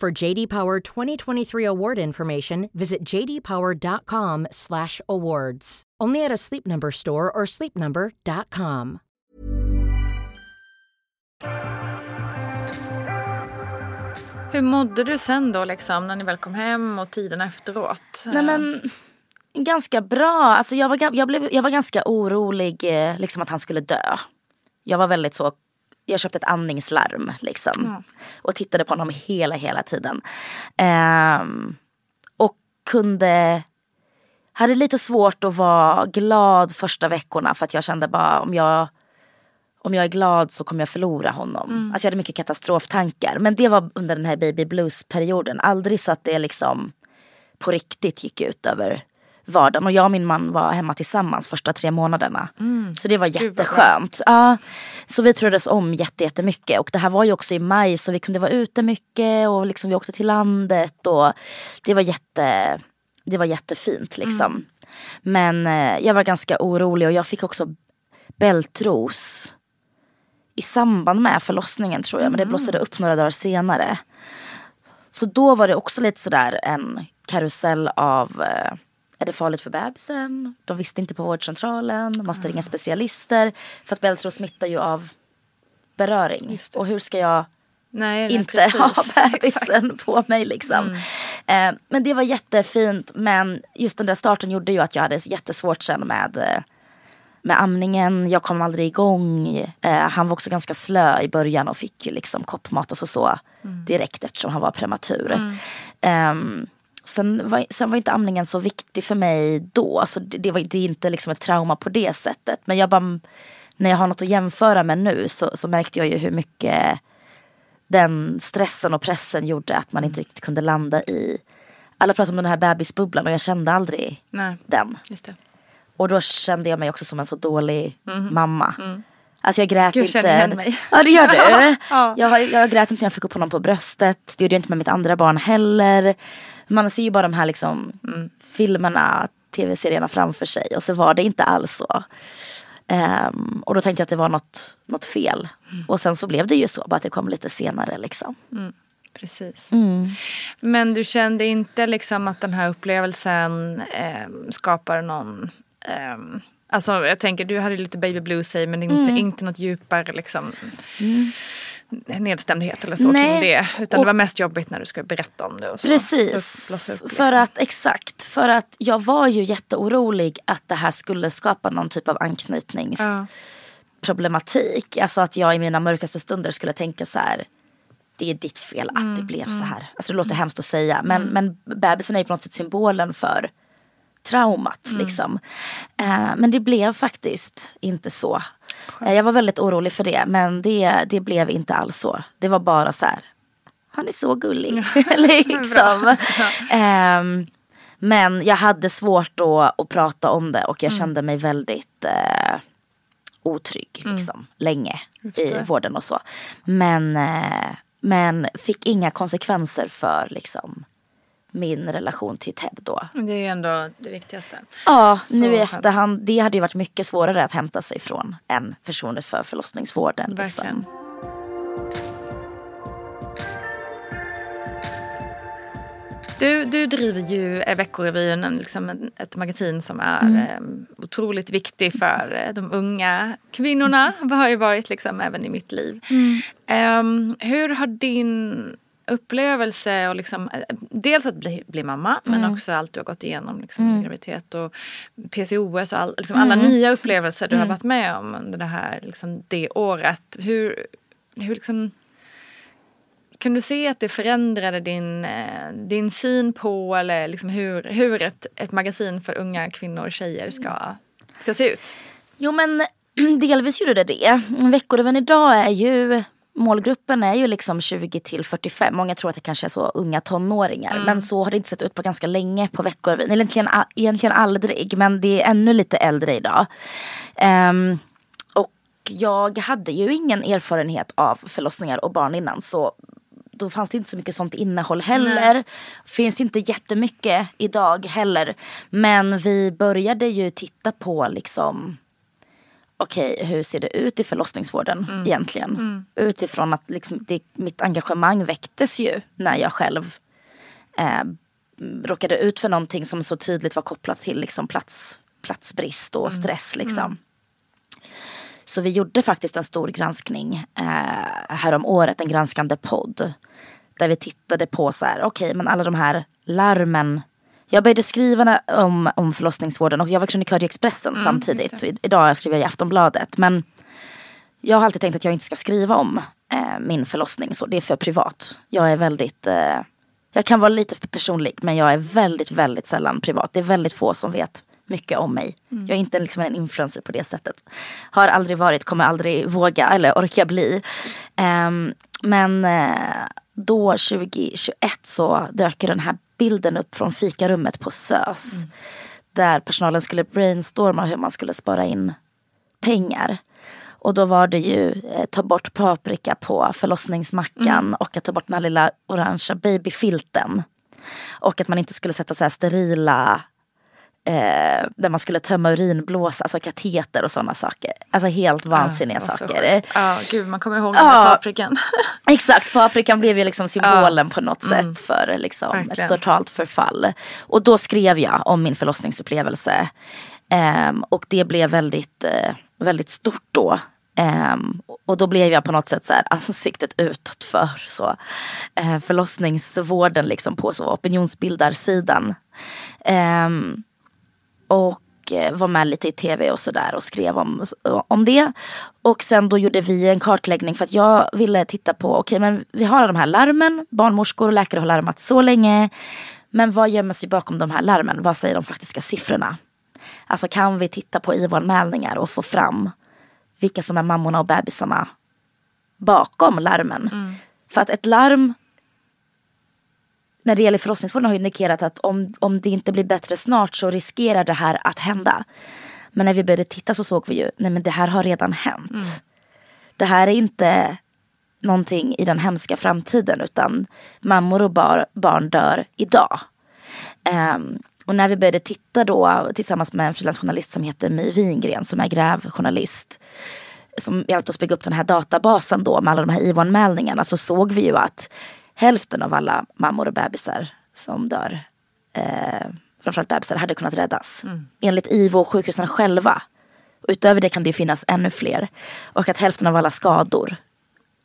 For JD Power 2023 award information, visit jdpower.com/awards. Only at a Sleep Number store or sleepnumber.com. Hur mådde du sen då liksom när ni väl kom hem och tiden efteråt? Nej men ganska bra. Alltså jag var, jag blev, jag var ganska orolig eh, liksom att han skulle dö. Jag var väldigt så jag köpte ett andningslarm liksom. Och tittade på honom hela, hela tiden. Ehm, och kunde, hade lite svårt att vara glad första veckorna för att jag kände bara om jag om jag är glad så kommer jag förlora honom. Mm. Alltså jag hade mycket katastroftankar. Men det var under den här baby blues-perioden. Aldrig så att det liksom på riktigt gick ut över vardagen. Och jag och min man var hemma tillsammans första tre månaderna. Så det var jätteskönt. Ja, så vi turades om jätte- jättemycket. Och det här var ju också i maj så vi kunde vara ute mycket. Och liksom vi åkte till landet. Och det var, jätte, det var jättefint liksom. Men eh, jag var ganska orolig och jag fick också bältros i samband med förlossningen tror jag. Men det blossade upp några dagar senare. Så då var det också lite sådär en karusell av eh, är det farligt för bebisen? De visste inte på vårdcentralen. Måste ringa specialister. För att bältros smittar ju av beröring. Och hur ska jag Nej, nej, inte precis. ha [laughs] Exakt. bebisen på mig liksom. Eh, men det var jättefint. Men just den där starten gjorde ju att jag hade jättesvårt sen med, eh, med amningen. Jag kom aldrig igång. Eh, han var också ganska slö i början och fick ju liksom koppmat och så, så direkt eftersom han var prematur. Ehm, sen, var, sen var inte amningen så viktig för mig då. Så det, det var det är inte liksom ett trauma på det sättet. Men jag bara, när jag har något att jämföra med nu så, så märkte jag ju hur mycket den stressen och pressen gjorde att man inte riktigt kunde landa i alla pratade om den här bebisbubblan och jag kände aldrig Nej, den. Och då kände jag mig också som en så dålig mamma. Alltså jag grät Gud, inte. känner igen mig. Ja det gör du. [laughs] Ja. jag, jag grät inte när jag fick upp honom på bröstet. Det gjorde jag inte med mitt andra barn heller. Man ser ju bara de här liksom filmerna, tv-serierna framför sig. Och så var det inte alls så. Ehm, och då tänkte jag att det var något, något fel. Och sen så blev det ju så, bara att det kom lite senare liksom. Precis. Mm. Men du kände inte liksom att den här upplevelsen eh, skapar någon... Eh, alltså jag tänker, du hade lite baby blues i men inte, Mm. inte något djupare liksom, nedstämdhet eller så Nej. kring det. Utan Och- det var mest jobbigt när du skulle berätta om det. Och så. Precis. Blossa upp, liksom. För att, exakt. För att jag var ju jätteorolig att det här skulle skapa någon typ av anknytningsproblematik. Ja. Alltså att jag i mina mörkaste stunder skulle tänka så här. Det är ditt fel att Mm, det blev så här. Alltså det låter hemskt att säga. Men, men bebisen är ju på något sätt symbolen för traumat. Mm. Liksom. Eh, men det blev faktiskt inte så. Eh, jag var väldigt orolig för det. Men det, det blev inte alls så. Det var bara så här. Han är så gullig. [laughs] liksom. [laughs] Ehm, men jag hade svårt då att prata om det och jag Mm. kände mig väldigt eh, otrygg liksom, länge i vården och så. Men, eh, men fick inga konsekvenser för liksom, min relation till Ted då. Det är ju ändå det viktigaste. Ja, nu i efterhand, det hade ju varit mycket svårare att hämta sig från än förtroendet för förlossningsvården. Verkligen. Liksom. Du, du driver ju Veckorevyn, liksom ett magasin som är Mm. eh, otroligt viktig för eh, de unga kvinnorna. Det har ju varit liksom även i mitt liv. Mm. Ehm, hur har din upplevelse och liksom, eh, dels att bli, bli mamma Mm. men också allt du har gått igenom liksom, graviditet och PCOS och all, liksom, alla Mm. nya upplevelser du har varit med om under det här liksom, det året. Hur, hur liksom kan du se att det förändrade din, eh, din syn på eller liksom hur, hur ett, ett magasin för unga kvinnor och tjejer ska, ska se ut? Jo men [clears throat] delvis gjorde det det. Veckoreven idag är ju Målgruppen är ju liksom 20 till 45. Många tror att det kanske är så unga tonåringar. Men så har det inte sett ut på ganska länge på Veckorevyn. Eller egentligen, egentligen aldrig. Men det är ännu lite äldre idag. Ehm, och jag hade ju ingen erfarenhet av förlossningar och barn innan. Så då fanns det inte så mycket sånt innehåll heller. Finns inte jättemycket idag heller. Men vi började ju titta på liksom okej, hur ser det ut i förlossningsvården egentligen? Utifrån att liksom det, mitt engagemang väcktes ju när jag själv eh, råkade ut för någonting som så tydligt var kopplat till liksom plats, platsbrist och stress. Liksom. Så vi gjorde faktiskt en stor granskning eh, härom året, en granskande podd. Där vi tittade på så här, okej men alla de här larmen. Jag började skriva om, om förlossningsvården och jag var krönikör i Expressen samtidigt. Så i, idag skriver jag i Aftonbladet. Men jag har alltid tänkt att jag inte ska skriva om eh, min förlossning. Så det är för privat. Jag är väldigt, eh, jag kan vara lite för personlig men jag är väldigt, väldigt sällan privat. Det är väldigt få som vet mycket om mig. Mm. Jag är inte liksom en influencer på det sättet. Har aldrig varit, kommer aldrig våga eller orka bli. Ehm, men eh, då 2021 så dök den här bilden upp från fikarummet på SÖS. Mm. Där personalen skulle brainstorma hur man skulle spara in pengar. Och då var det ju eh, ta bort paprika på förlossningsmackan Mm. och att ta bort den här lilla orangea babyfilten. Och att man inte skulle sätta så här sterila eh, där man skulle tömma urinblås, alltså kateter och sådana saker. Alltså helt vansinniga Ja, vad så saker. Ja, gud man kommer ihåg den där paprikan. [laughs] Exakt, paprikan blev ju liksom symbolen på något Mm. sätt för liksom ett totalt förfall. Och då skrev jag om min förlossningsupplevelse. Ehm, och det blev väldigt, eh, väldigt stort då. Ehm, och då blev jag på något sätt så här ansiktet utåt för så, eh, förlossningsvården liksom på så opinionsbildarsidan. Ehm, och eh, var med lite i tv och sådär och skrev om, om det. Och sen då gjorde vi en kartläggning för att jag ville titta på, okej men vi har de här larmen, barnmorskor och läkare har larmat så länge. Men vad gömmer sig bakom de här larmen? Vad säger de faktiska siffrorna? Alltså kan vi titta på IVO-anmälningar och få fram vilka som är mammorna och bebisarna bakom larmen? För att ett larm när det gäller förlossningsvården har indikerat att om, om det inte blir bättre snart så riskerar det här att hända. Men när vi började titta så såg vi ju, nej men det här har redan hänt. Det här är inte någonting i den hemska framtiden utan mammor och bar, barn dör idag. Ehm, och när vi började titta då tillsammans med en frilansjournalist som heter My Wingren som är grävjournalist som hjälpte oss bygga upp den här databasen då med alla de här IVO-anmälningarna så såg vi ju att hälften av alla mammor och bebisar som dör, eh, framförallt bebisar, hade kunnat räddas. Enligt IVO och sjukhusen själva. Utöver det kan det finnas ännu fler. Och att hälften av alla skador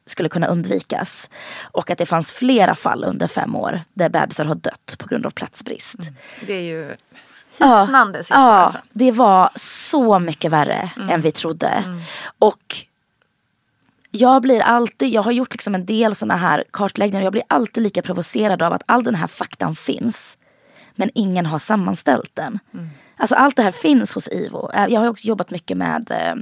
skulle kunna undvikas. Och att det fanns flera fall under fem år där bebisar har dött på grund av platsbrist. Det är ju Ja, hisnande siffror. ja alltså. det var så mycket värre än vi trodde. Och jag blir alltid, jag har gjort liksom en del sådana här kartläggningar. Jag blir alltid lika provocerad av att all den här faktan finns. Men ingen har sammanställt den. Alltså allt det här finns hos IVO. Jag har också jobbat mycket med eh,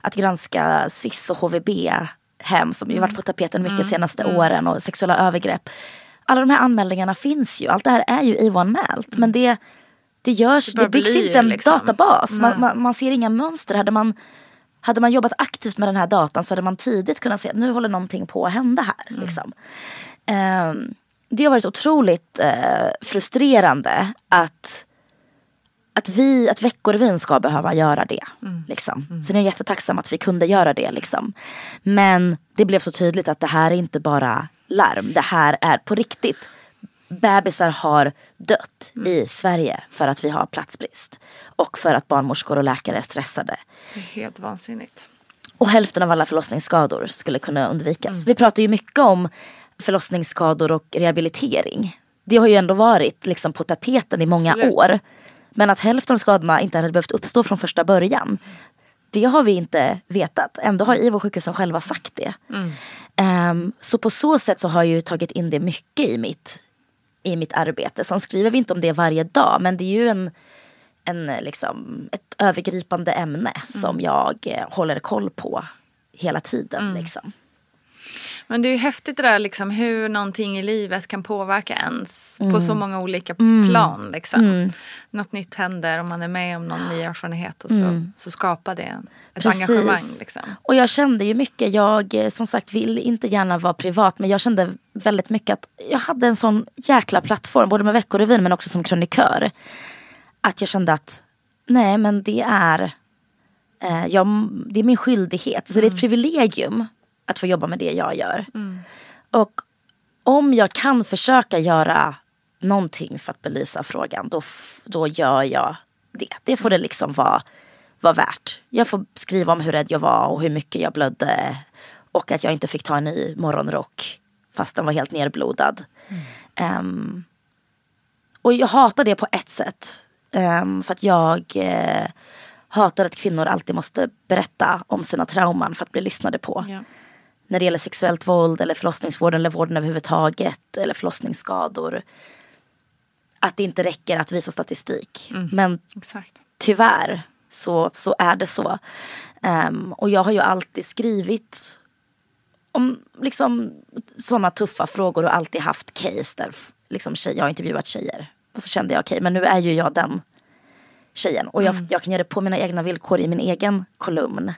att granska SIS och HVB-hem som ju varit på tapeten mycket senaste åren och sexuella övergrepp. Alla de här anmälningarna finns ju. Allt det här är ju IVO-anmält. Men det, det, görs, Det det, byggs inte en liksom. databas. Man, man, man ser inga mönster. Hade man, hade man jobbat aktivt med den här datan så hade man tidigt kunnat se att nu håller någonting på att hända här. Liksom. Ehm, det har varit otroligt eh, frustrerande att, att vi, att Veckorevyn ska behöva göra det. Liksom. Så jag är jättetacksam att vi kunde göra det. Liksom. Men det blev så tydligt att det här är inte bara larm. Det här är på riktigt. Bebisar har dött i Sverige för att vi har platsbrist. Och för att barnmorskor och läkare är stressade. Det är helt vansinnigt. Och hälften av alla förlossningsskador skulle kunna undvikas. Vi pratar ju mycket om förlossningsskador och rehabilitering. Det har ju ändå varit liksom på tapeten i många Absolut. år. Men att hälften av skadorna inte hade behövt uppstå från första början. Det har vi inte vetat. Ändå har IVO sjukhusen själva sagt det. Ehm, så på så sätt så har jag ju tagit in det mycket i mitt, i mitt arbete. Sen skriver vi inte om det varje dag. Men det är ju en, en, liksom, ett övergripande ämne som jag eh, håller koll på hela tiden. Liksom. Men det är ju häftigt det där liksom, hur någonting i livet kan påverka ens på Mm. så många olika plan. Liksom. Något nytt händer och man är med om någon ny erfarenhet och så, så skapar det ett Precis. engagemang. Liksom. Och jag kände ju mycket, jag eh, som sagt vill inte gärna vara privat men jag kände väldigt mycket att jag hade en sån jäkla plattform både med Veckorevyn men också som krönikör. Att jag kände att nej men det är, eh, jag, det är min skyldighet, så det är ett privilegium att få jobba med det jag gör. Och om jag kan försöka göra någonting för att belysa frågan då, då gör jag det. Det får det liksom vara, vara värt. Jag får skriva om hur rädd jag var och hur mycket jag blödde. Och att jag inte fick ta en ny morgonrock fast den var helt nerblodad. Ehm, och jag hatar det på ett sätt. Ehm, för att jag eh, hatar att kvinnor alltid måste berätta om sina trauman för att bli lyssnade på. Ja. När det gäller sexuellt våld eller förlossningsvården eller vården överhuvudtaget eller förlossningsskador. Att det inte räcker att visa statistik. Men Exakt. tyvärr så, så är det så. Ehm, och jag har ju alltid skrivit om liksom, sådana tuffa frågor och alltid haft case där liksom, tjej, jag har intervjuat tjejer. Och så kände jag okej, men nu är ju jag den tjejen. Och jag, jag kan göra det på mina egna villkor i min egen kolumn.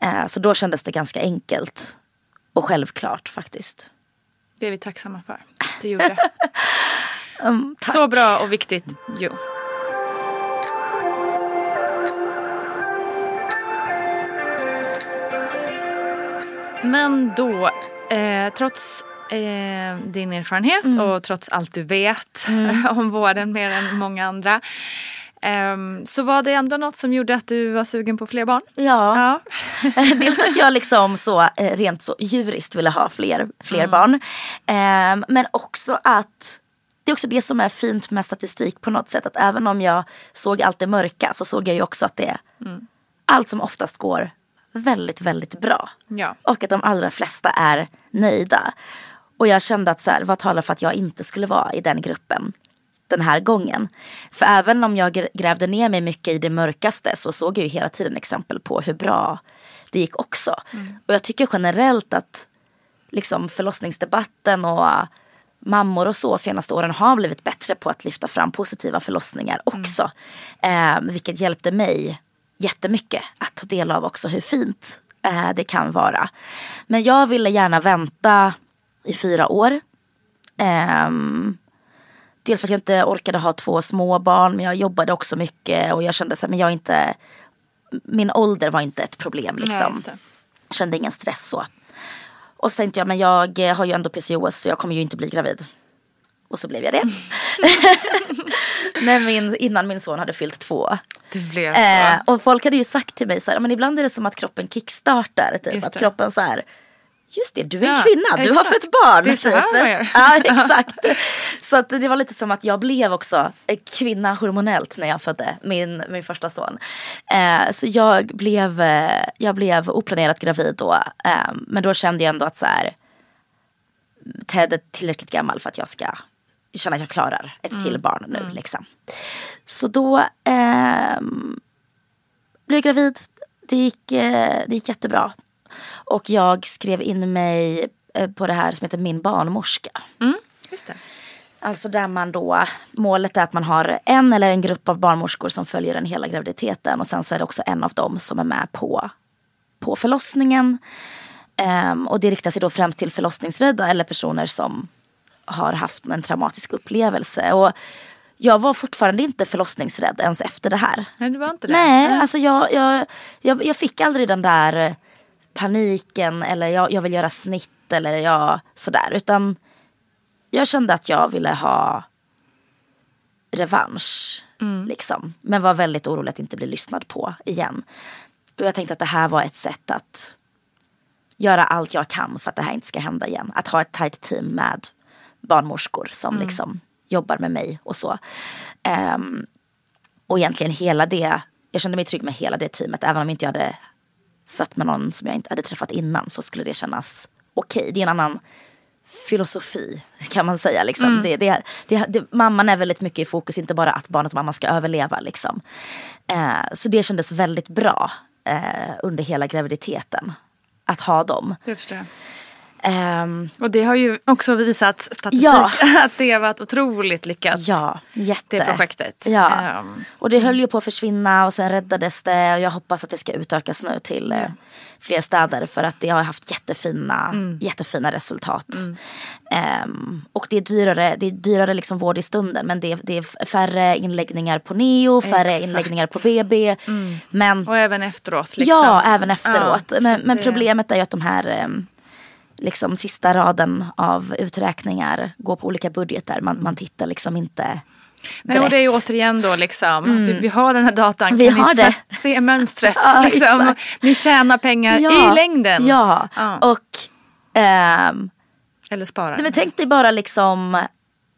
Eh, så då kändes det ganska enkelt och självklart faktiskt. Det är vi tacksamma för. att Du gjorde. [laughs] Um. Så bra och viktigt. Jo. Men då, eh, trots eh, din erfarenhet och trots allt du vet [laughs] om vården mer än många andra. Ehm, så var det ändå något som gjorde att du var sugen på fler barn? Ja. Ja. [laughs] Dels att jag liksom så eh, rent så djuriskt ville ha fler, fler barn. Ehm, men också att det är också det som är fint med statistik på något sätt. Att även om jag såg allt det mörka så såg jag ju också att det allt som oftast går väldigt, väldigt bra. Ja. Och att de allra flesta är nöjda. Och jag kände att så här, vad talar för att jag inte skulle vara i den gruppen den här gången. För även om jag gr- grävde ner mig mycket i det mörkaste så såg jag ju hela tiden exempel på hur bra det gick också. Och jag tycker generellt att liksom förlossningsdebatten och mammor och så senaste åren har blivit bättre på att lyfta fram positiva förlossningar också. Eh, vilket hjälpte mig jättemycket att ta del av också hur fint eh, det kan vara. Men jag ville gärna vänta i fyra år. Ehm, dels för att jag inte orkade ha två små barn men jag jobbade också mycket och jag kände så här, men jag inte, min ålder var inte ett problem Nej, liksom. det. Jag kände ingen stress så. Och så tänkte jag, men jag eh, har ju ändå PCOS så jag kommer ju inte bli gravid. Och så blev jag det. [laughs] När min, innan min son hade fyllt två. Det blev så. Eh, och folk hade ju sagt till mig så här, men ibland är det som att kroppen kickstartar. Typ. Att kroppen så här, just det, du är en Ja, kvinna, du har exakt. fött barn. Det är så här typ. man gör. Ja, [laughs] exakt. Så att det var lite som att jag blev också eh, kvinna hormonellt när jag födde min, min första son. Eh, så jag blev, eh, jag blev oplanerat gravid då. Eh, men då kände jag ändå att så här, Ted är tillräckligt gammal för att jag ska känna att jag klarar ett till barn nu. Liksom. Så då ehm, blev jag gravid. Det gick, eh, det gick jättebra. Och jag skrev in mig eh, på det här som heter Min barnmorska. Just det. Alltså där man då, målet är att man har en eller en grupp av barnmorskor som följer den hela graviditeten. Och sen så är det också en av dem som är med på, på förlossningen. Ehm, och det riktar sig då främst till förlossningsrädda eller personer som har haft en traumatisk upplevelse. Och jag var fortfarande inte förlossningsrädd ens efter det här. Nej, det var inte det. Nej, alltså jag, jag, jag, jag fick aldrig den där paniken eller jag, jag vill göra snitt eller jag sådär. Utan jag kände att jag ville ha revansch. Liksom. Men var väldigt orolig att inte bli lyssnad på igen. Och jag tänkte att det här var ett sätt att göra allt jag kan för att det här inte ska hända igen. Att ha ett tajt team med barnmorskor som liksom jobbar med mig och så. Ehm, och egentligen hela det, jag kände mig trygg med hela det teamet. Även om inte jag hade fött med någon som jag inte hade träffat innan så skulle det kännas okej. Det är en annan filosofi kan man säga. Liksom. Det, det, det, det, mamman är väldigt mycket i fokus, inte bara att barnet och mamman ska överleva. Liksom. Eh, så det kändes väldigt bra eh, under hela graviditeten. Att ha dem. Det förstår jag. Ehm, Och det har ju också visat statistik Ja. [laughs] att det har varit otroligt lyckat. Ja, jätte. Det projektet. Ja. Ehm, Och det höll ju på att försvinna och sen räddades det. Och jag hoppas att det ska utökas nu till eh, fler städer. För att det har haft jättefina, Mm. jättefina resultat. Ehm, och det är dyrare, det är dyrare liksom vård i stunden. Men det är, det är färre inläggningar på neo, färre Exakt. inläggningar på BB. Men och även efteråt. Liksom. Ja, även efteråt. Ja, men men problemet är ju att de här liksom, sista raden av uträkningar går på olika budgetar. Man, man tittar liksom inte Nej, och det är ju återigen då liksom, vi, vi har den här datan, Vi kan har ni det. se, mönstret? [laughs] Ja, liksom. Ni tjänar pengar Ja, i längden. Ja, Ja. och ehm, Eller sparar. nej, men tänk dig bara liksom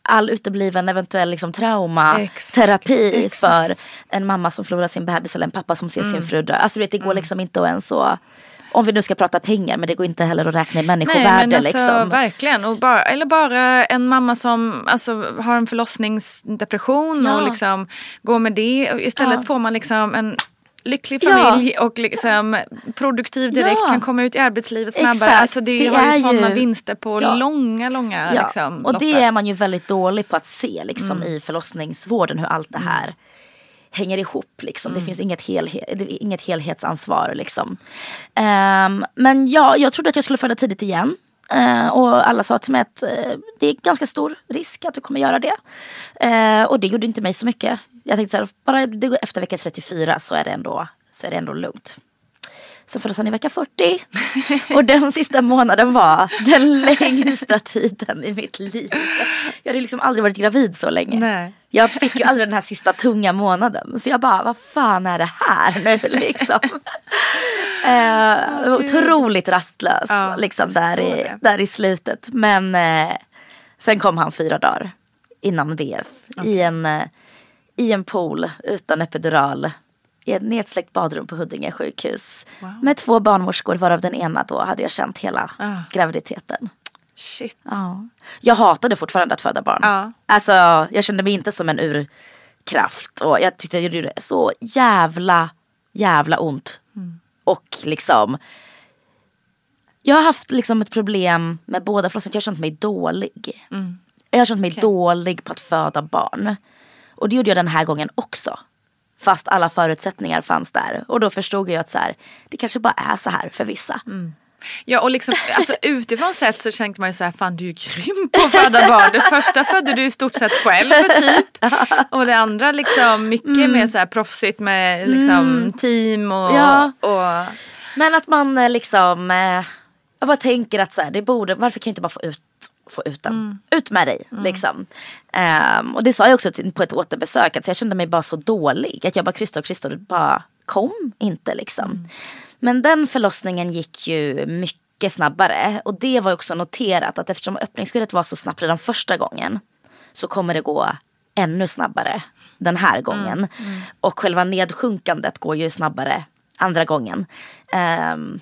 all utebliven eventuell liksom, traumaterapi för en mamma som förlorar sin bebis eller en pappa som ser Mm. sin fru dö. Alltså vet, det går liksom inte att ens så, om vi nu ska prata pengar men det går inte heller att räkna i Nej människovärde men alltså liksom. verkligen. Och bara, eller bara en mamma som alltså, har en förlossningsdepression Ja. och liksom går med det. Istället Ja. får man liksom en lycklig Ja. familj och liksom produktiv direkt, Ja. kan komma ut i arbetslivet snabbare. Exakt. Alltså det, Det har ju sådana ju- vinster på Ja. långa, långa Ja, liksom, och det loppet. är man ju väldigt dålig på att se liksom, Mm. i förlossningsvården hur allt det här hänger ihop. Liksom. Det finns inget, helhet, inget helhetsansvar. Liksom. Ehm, men ja, jag trodde att jag skulle föda tidigt igen. Eh, och alla sa till mig att eh, det är ganska stor risk att du kommer göra det. Eh, och det gjorde inte mig så mycket. Jag tänkte så här, bara efter vecka 34 så är det ändå, så är det ändå lugnt. Så föddes han i vecka 40. Och den sista månaden var den [laughs] längsta tiden i mitt liv. Jag hade liksom aldrig varit gravid så länge. Nej. Jag fick ju aldrig den här sista tunga månaden. Så jag bara, vad fan är det här nu [laughs] liksom? eh, otroligt rastlös Ja, liksom där i, där i slutet. Men eh, sen kom han fyra dagar innan BF. I, en, eh, I en pool utan epidural. I ett nedsläckt badrum på Huddinge sjukhus. Med två barnmorskor varav den ena då hade jag känt hela Ah. graviditeten. Shit. Ja. Jag hatade fortfarande att föda barn. Ja. Alltså jag kände mig inte som en urkraft. Och jag tyckte det gjorde så jävla, jävla ont. Och liksom. Jag har haft liksom ett problem med båda förlossningarna. Jag har känt mig dålig. Jag har känt mig dålig på att föda barn. Och det gjorde jag den här gången också. Fast alla förutsättningar fanns där. Och då förstod jag att så här, det kanske bara är så här för vissa. Ja och liksom, alltså, utifrån sett så tänkte man ju så här, fan du är ju grym på att föda barn. Det första födde du i stort sett själv typ. Och det andra liksom mycket mer så här proffsigt med liksom team och, Ja. och Men att man eh, liksom, eh, jag bara tänker att så här, det borde, varför kan jag inte bara få ut, få ut den? Ut med dig liksom. Ehm, och det sa jag också på ett återbesök, att jag kände mig bara så dålig. Att jag bara Christer och Christer bara kom inte liksom. Men den förlossningen gick ju mycket snabbare. Och det var också noterat att eftersom öppningsskedet var så snabbt redan första gången så kommer det gå ännu snabbare den här gången. Och själva nedsjunkandet går ju snabbare andra gången. Ehm,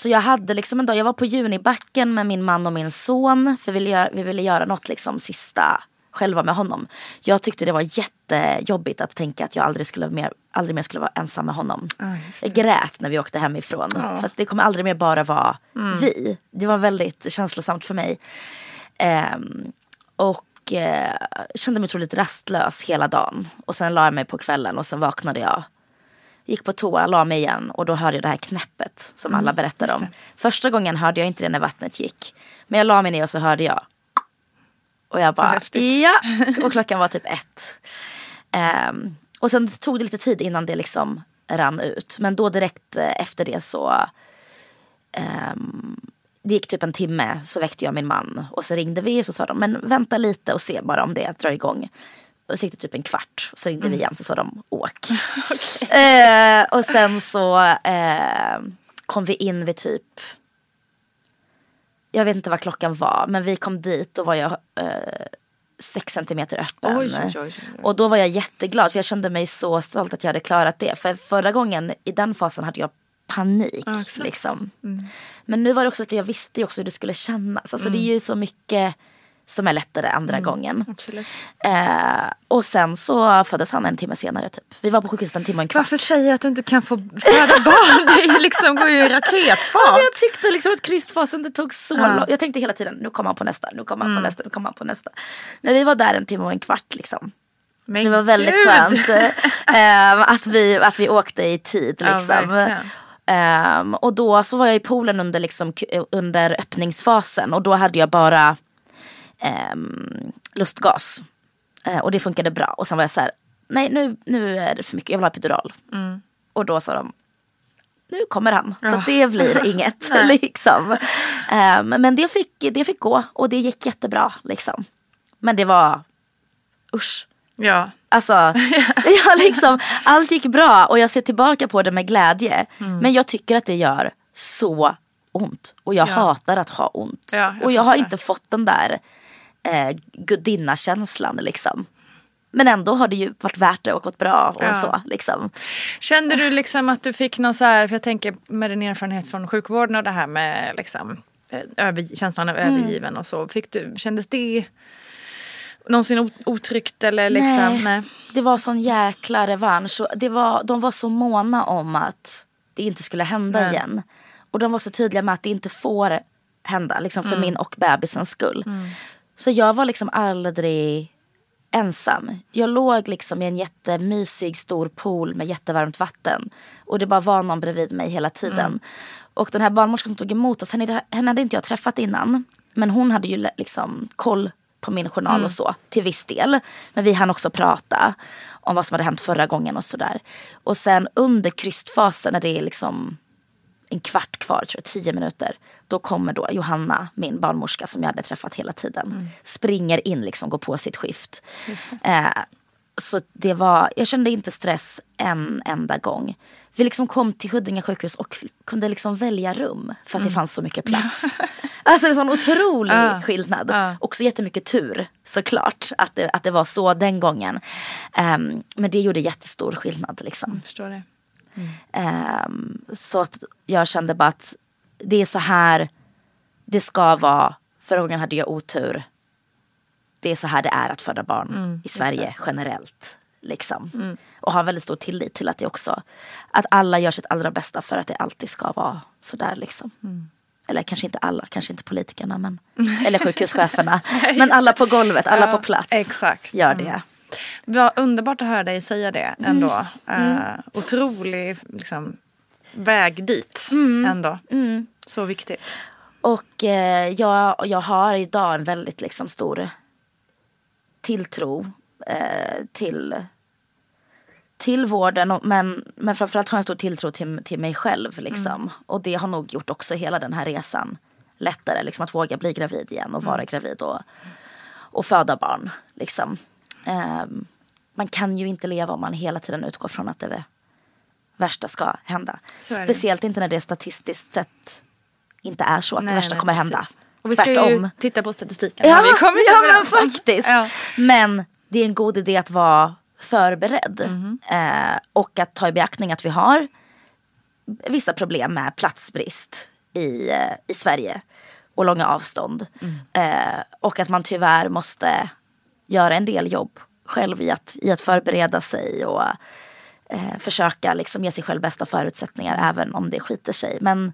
så jag hade liksom en dag, jag var på Junibacken med min man och min son. För vi ville göra, vi ville göra något liksom sista själva med honom. Jag tyckte det var jättejobbigt att tänka att jag aldrig, skulle mer, aldrig mer skulle vara ensam med honom. jag grät när vi åkte hemifrån. För att det kommer aldrig mer bara vara vi. Det var väldigt känslosamt för mig. Ehm, och eh, kände mig otroligt rastlös hela dagen. Och sen la jag mig på kvällen och sen vaknade jag. Gick på toa, la mig igen och då hörde jag det här knäppet som alla berättar om. Första gången hörde jag inte det när vattnet gick. Men jag la mig ner och så hörde jag. Och jag bara, ja. [laughs] Och klockan var typ ett. Ehm, och sen tog det lite tid innan det liksom rann ut. Men då direkt eh, efter det så ehm, det gick typ en timme så väckte jag min man och så ringde vi och så sa de men vänta lite och se bara om det drar igång. Och så gick det typ en kvart och så ringde vi igen så sa de åk. [laughs] eh, och sen så eh, kom vi in vid typ jag vet inte vad klockan var men vi kom dit och var jag eh, sex centimeter öppen. Oj, oj, oj. Och då var jag jätteglad för jag kände mig så stolt att jag hade klarat det. För förra gången i den fasen hade jag panik. Ja, liksom. Men nu var det också att jag visste också hur det skulle kännas. Alltså det är ju så mycket som är lättare andra gången. absolut. Eh, och sen så föddes han en timme senare typ. Vi var på sjukhuset en timme och en kvart. Varför säger jag att du inte kan få föda barn? Det liksom, går ju i Ja, raketfart. men jag tyckte liksom att kristfasen det tog så Ja. lång Jag tänkte hela tiden nu kommer han på nästa, nu kommer han på nästa, nu kommer han på nästa. Men vi var där en timme och en kvart liksom. Men så det var väldigt gud. skönt eh, att, vi, att vi åkte i tid. Ja, Liksom. verkligen. Ehm, och då så var jag i poolen under, liksom, under öppningsfasen och då hade jag bara ehm, lustgas. Eh, och det funkade bra. Och sen var jag så här, nej nu, nu är det för mycket, jag vill ha epidural. Och då sa de, nu kommer han. Så Ja. det blir [laughs] inget. liksom. Ehm, men det fick, det fick gå och det gick jättebra. Liksom. Men det var, usch. Ja. Alltså, [laughs] [laughs] jag liksom, allt gick bra och jag ser tillbaka på det med glädje. Men jag tycker att det gör så ont. Och jag Ja. hatar att ha ont. Ja, jag och jag har inte fått den där eh, gudinnakänslan liksom. Men ändå har det ju varit värt det och gått bra och Ja. så liksom. Kände du liksom att du fick någon så här, för jag tänker med din erfarenhet från sjukvården och det här med liksom, eh, över, känslan av Mm. övergiven och så. Fick du, kändes det någonsin otryggt eller liksom? Nej. Det var sån jäkla revansch. Det var, de var så måna om att det inte skulle hända Nej. igen. Och de var så tydliga med att det inte får hända. Liksom för Mm. min och bebisens skull. Så jag var liksom aldrig ensam. Jag låg liksom i en jättemysig stor pool med jättevarmt vatten. Och det bara var någon bredvid mig hela tiden. Mm. Och den här barnmorskan som tog emot oss, henne, henne hade inte jag träffat innan. Men hon hade ju liksom koll på min journal Mm. och så till viss del. Men vi hann också prata om vad som hade hänt förra gången och sådär. Och sen under krystfasen när det är liksom en kvart kvar, tror jag, tio minuter. Då kommer då Johanna, min barnmorska som jag hade träffat hela tiden. Springer in, liksom, går på sitt skift. Eh, så det var, jag kände inte stress en enda gång. Vi liksom kom till Huddinge sjukhus och kunde liksom välja rum för att det fanns så mycket [laughs] plats. alltså det är en sån otrolig Ja. skillnad. Ja. Också jättemycket tur såklart att det, att det var så den gången. Ehm, men det gjorde jättestor skillnad liksom. Jag förstår det. Ehm, så att jag kände bara att det är så här det ska vara. Förra gången hade jag otur. Det är så här det är att föda barn i Sverige generellt. Liksom. Och har väldigt stor tillit till att det också, att alla gör sitt allra bästa för att det alltid ska vara så där liksom. Eller kanske inte alla, kanske inte politikerna men, [laughs] eller sjukhuscheferna. men alla på golvet, alla Ja, på plats exakt. gör det. Vad underbart att höra dig säga det ändå. Mm. Eh, otrolig liksom, väg dit Mm. ändå. Så viktigt. Och eh, jag, jag har idag en väldigt liksom, stor tilltro eh, till, till vården. Och, men, men framförallt har jag en stor tilltro till, till mig själv. Liksom. Och det har nog gjort också hela den här resan lättare. Liksom, att våga bli gravid igen och vara gravid och, och föda barn. Liksom. Ehm, man kan ju inte leva om man hela tiden utgår från att det värsta ska hända. Speciellt inte när det statistiskt sett inte är så att Nej, det värsta nej, kommer precis. hända. Och vi ska Tvärtom. ju titta på statistiken. Ja, vi kommit ja men faktiskt. Ja. Men det är en god idé att vara förberedd. Mhm. Eh, och att ta i beaktning att vi har vissa problem med platsbrist i, eh, i Sverige. Och långa avstånd. Mm. Eh, och att man tyvärr måste göra en del jobb själv i att, i att förbereda sig. Och eh, försöka liksom ge sig själv bästa förutsättningar även om det skiter sig. Men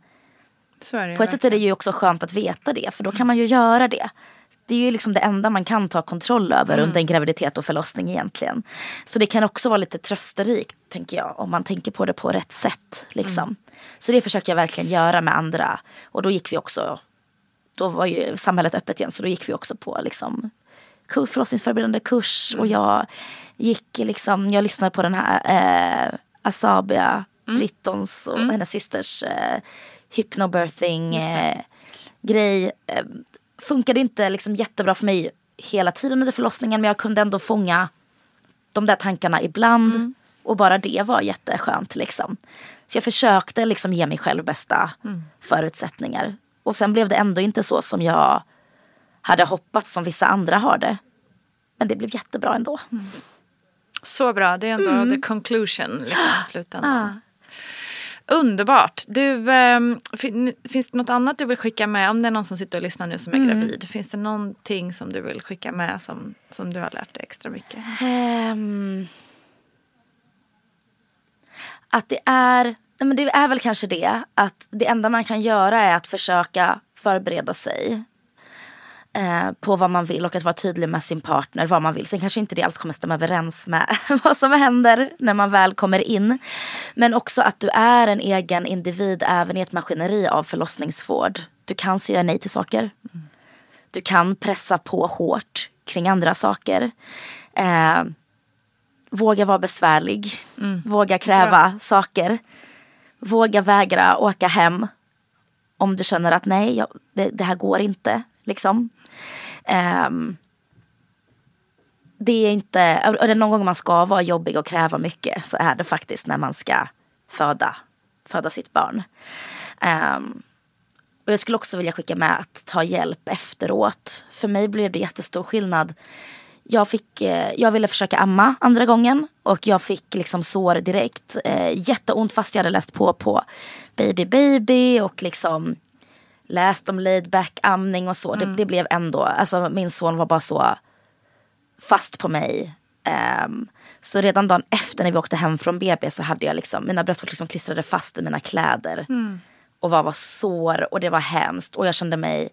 på ett sätt är det ju också skönt att veta det, för då kan man ju göra det. Det är ju liksom det enda man kan ta kontroll över Mm. under en graviditet och förlossning egentligen. Så det kan också vara lite trösterikt, tänker jag, om man tänker på det på rätt sätt. Liksom. Mm. Så det försöker jag verkligen göra med andra. Och då gick vi också, då var ju samhället öppet igen, så då gick vi också på liksom, förlossningsförberedande kurs. Mm. Och jag gick liksom, jag lyssnade på den här eh, Asabia Mm. Brittons och hennes systers eh, hypnobirthing eh, grej. Eh, funkade inte liksom jättebra för mig hela tiden under förlossningen men jag kunde ändå fånga de där tankarna ibland. Och bara det var jätteskönt liksom. Så jag försökte liksom ge mig själv bästa förutsättningar. Och sen blev det ändå inte så som jag hade hoppats som vissa andra har det. Men det blev jättebra ändå. Så bra, det är ändå Mm. the conclusion liksom, i slutändan. Underbart. Du, fin- finns det något annat du vill skicka med? Om det är någon som sitter och lyssnar nu som är Mm. gravid. Finns det någonting som du vill skicka med som, som du har lärt dig extra mycket? Ehm, att det är, men det är väl kanske det, att det enda man kan göra är att försöka förbereda sig eh, på vad man vill och att vara tydlig med sin partner vad man vill. Sen kanske inte det alls kommer stämma överens med [laughs] vad som händer när man väl kommer in. Men också att du är en egen individ även i ett maskineri av förlossningsvård. Du kan säga nej till saker. Du kan pressa på hårt kring andra saker. Eh, våga vara besvärlig. Våga kräva saker. Våga vägra åka hem. Om du känner att nej, jag, det, det här går inte. Liksom. Um, det är inte, och det är någon gång man ska vara jobbig och kräva mycket så är det faktiskt när man ska föda, föda sitt barn. Um, Och jag skulle också vilja skicka med att ta hjälp efteråt. För mig blev det jättestor skillnad. Jag, fick, eh, jag ville försöka amma andra gången och jag fick liksom sår direkt. Eh, jätteont fast jag hade läst på på baby baby och liksom läst om laid back amning och så. Mm. Det, det, blev ändå, alltså min son var bara så fast på mig. Um, så redan dagen efter när vi åkte hem från BB så hade jag liksom, mina bröstvårtor liksom klistrade fast i mina kläder. Mm. Och var, var sår och det var hemskt. Och jag kände mig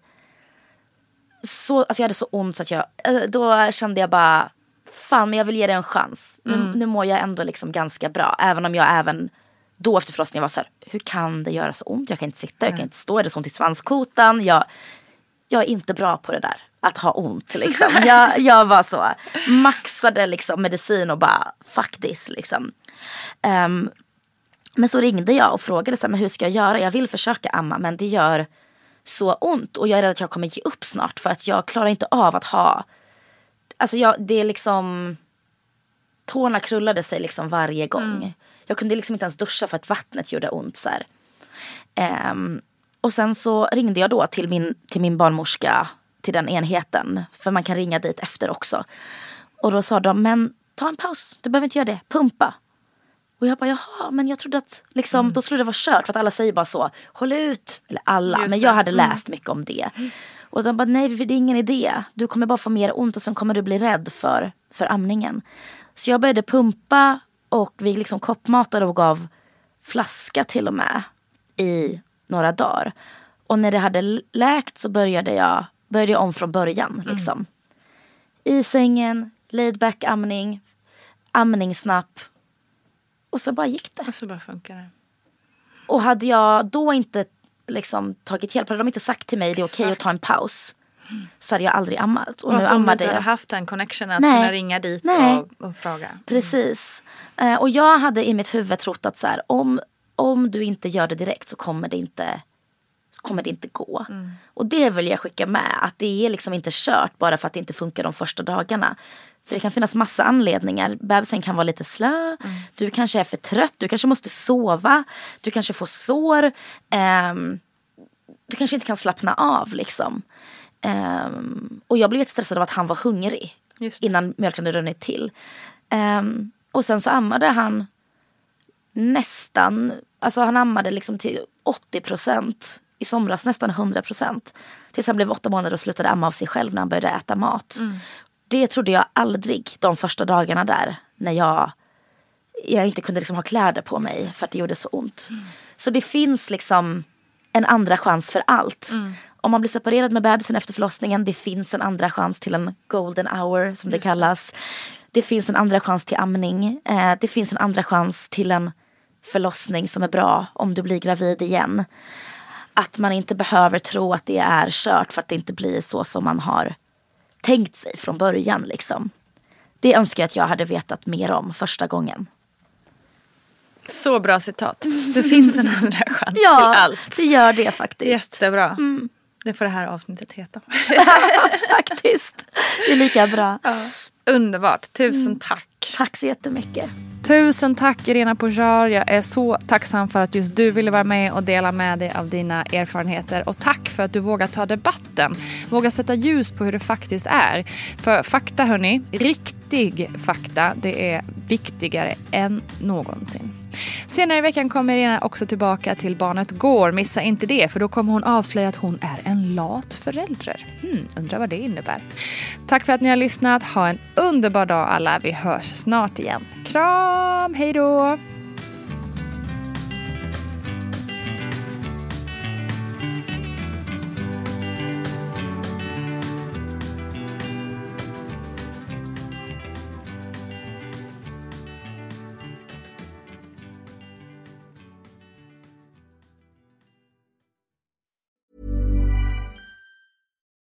så, alltså jag hade så ont så att jag, eh, då kände jag bara, fan men jag vill ge det en chans. Mm. Nu, nu mår jag ändå liksom ganska bra. Även om jag även då efter förlossningen var så här, hur kan det göra så ont? Jag kan inte sitta, jag kan inte stå, är det så ont i svanskotan? Jag, jag är inte bra på det där att ha ont. Liksom. [laughs] Jag, jag var så, maxade liksom medicin och bara fuck this. Liksom. Um, men så ringde jag och frågade så här, men hur ska jag göra? Jag vill försöka amma men det gör så ont och jag är rädd att jag kommer ge upp snart för att jag klarar inte av att ha, alltså jag, det är liksom, tårna krullade sig liksom varje gång. Mm. Jag kunde liksom inte ens duscha för att vattnet gjorde ont. Så um, och sen så ringde jag då till min, till min barnmorska till den enheten. För man kan ringa dit efter också. Och då sa de, men ta en paus, du behöver inte göra det, pumpa. Och jag bara, jaha, men jag trodde att, liksom, mm. då trodde det var kört. För att alla säger bara så, håll ut. Eller alla, Just men jag hade mm. läst mycket om det. Och de bara, nej det är ingen idé. Du kommer bara få mer ont och sen kommer du bli rädd för, för amningen. Så jag började pumpa och vi liksom koppmatade och gav flaska till och med i några dagar. Och när det hade läkt så började jag började om från början. Mm. Liksom. I sängen, laid back amning, amningsnapp. Och så bara gick det. Och så bara funkar det. Och hade jag då inte liksom, tagit hjälp, hade de inte sagt till mig det är okej okay att ta en paus. Så hade jag aldrig ammat. Och, och nu att de inte hade haft den connection att Nej. kunna ringa dit. Och, och fråga. Mm. Precis. Uh, och jag hade i mitt huvud trott att så här, om, om du inte gör det direkt så kommer det inte kommer det inte gå. Mm. Och det vill jag skicka med. Att det är liksom inte kört bara för att det inte funkar de första dagarna. För det kan finnas massa anledningar. Bebisen kan vara lite slö. Mm. Du kanske är för trött. Du kanske måste sova. Du kanske får sår. Um, du kanske inte kan slappna av liksom. Um, och jag blev jättestressad av att han var hungrig. Innan mjölken hade runnit till. Um, och sen så ammade han nästan, alltså han ammade liksom till 80 procent i somras nästan 100 procent. Tills han blev åtta månader och slutade amma av sig själv när han började äta mat. Mm. Det trodde jag aldrig de första dagarna där. När jag, jag inte kunde liksom ha kläder på mig för att det gjorde så ont. Mm. Så det finns liksom en andra chans för allt. Mm. Om man blir separerad med bebisen efter förlossningen, det finns en andra chans till en golden hour som det kallas. Det finns en andra chans till amning. Eh, det finns en andra chans till en förlossning som är bra om du blir gravid igen att man inte behöver tro att det är kört för att det inte blir så som man har tänkt sig från början. Liksom. Det önskar jag att jag hade vetat mer om första gången. Så bra citat. Det finns en andra chans [laughs] ja, till allt. Ja, det gör det faktiskt. Jättebra. Mm. Det får det här avsnittet heta. [laughs] faktiskt. Det är lika bra. Ja. Underbart. Tusen mm. tack. Tack så jättemycket. Tusen tack Irena Pojar. Jag är så tacksam för att just du ville vara med och dela med dig av dina erfarenheter. Och tack för att du vågar ta debatten. Våga sätta ljus på hur det faktiskt är. För fakta hörni, riktig fakta, det är viktigare än någonsin. Senare i veckan kommer Irena också tillbaka till Barnet Går. Missa inte det, för då kommer hon avslöja att hon är en lat förälder. Hmm, undrar vad det innebär. Tack för att ni har lyssnat. Ha en underbar dag alla. Vi hörs snart igen. Kram, hej då!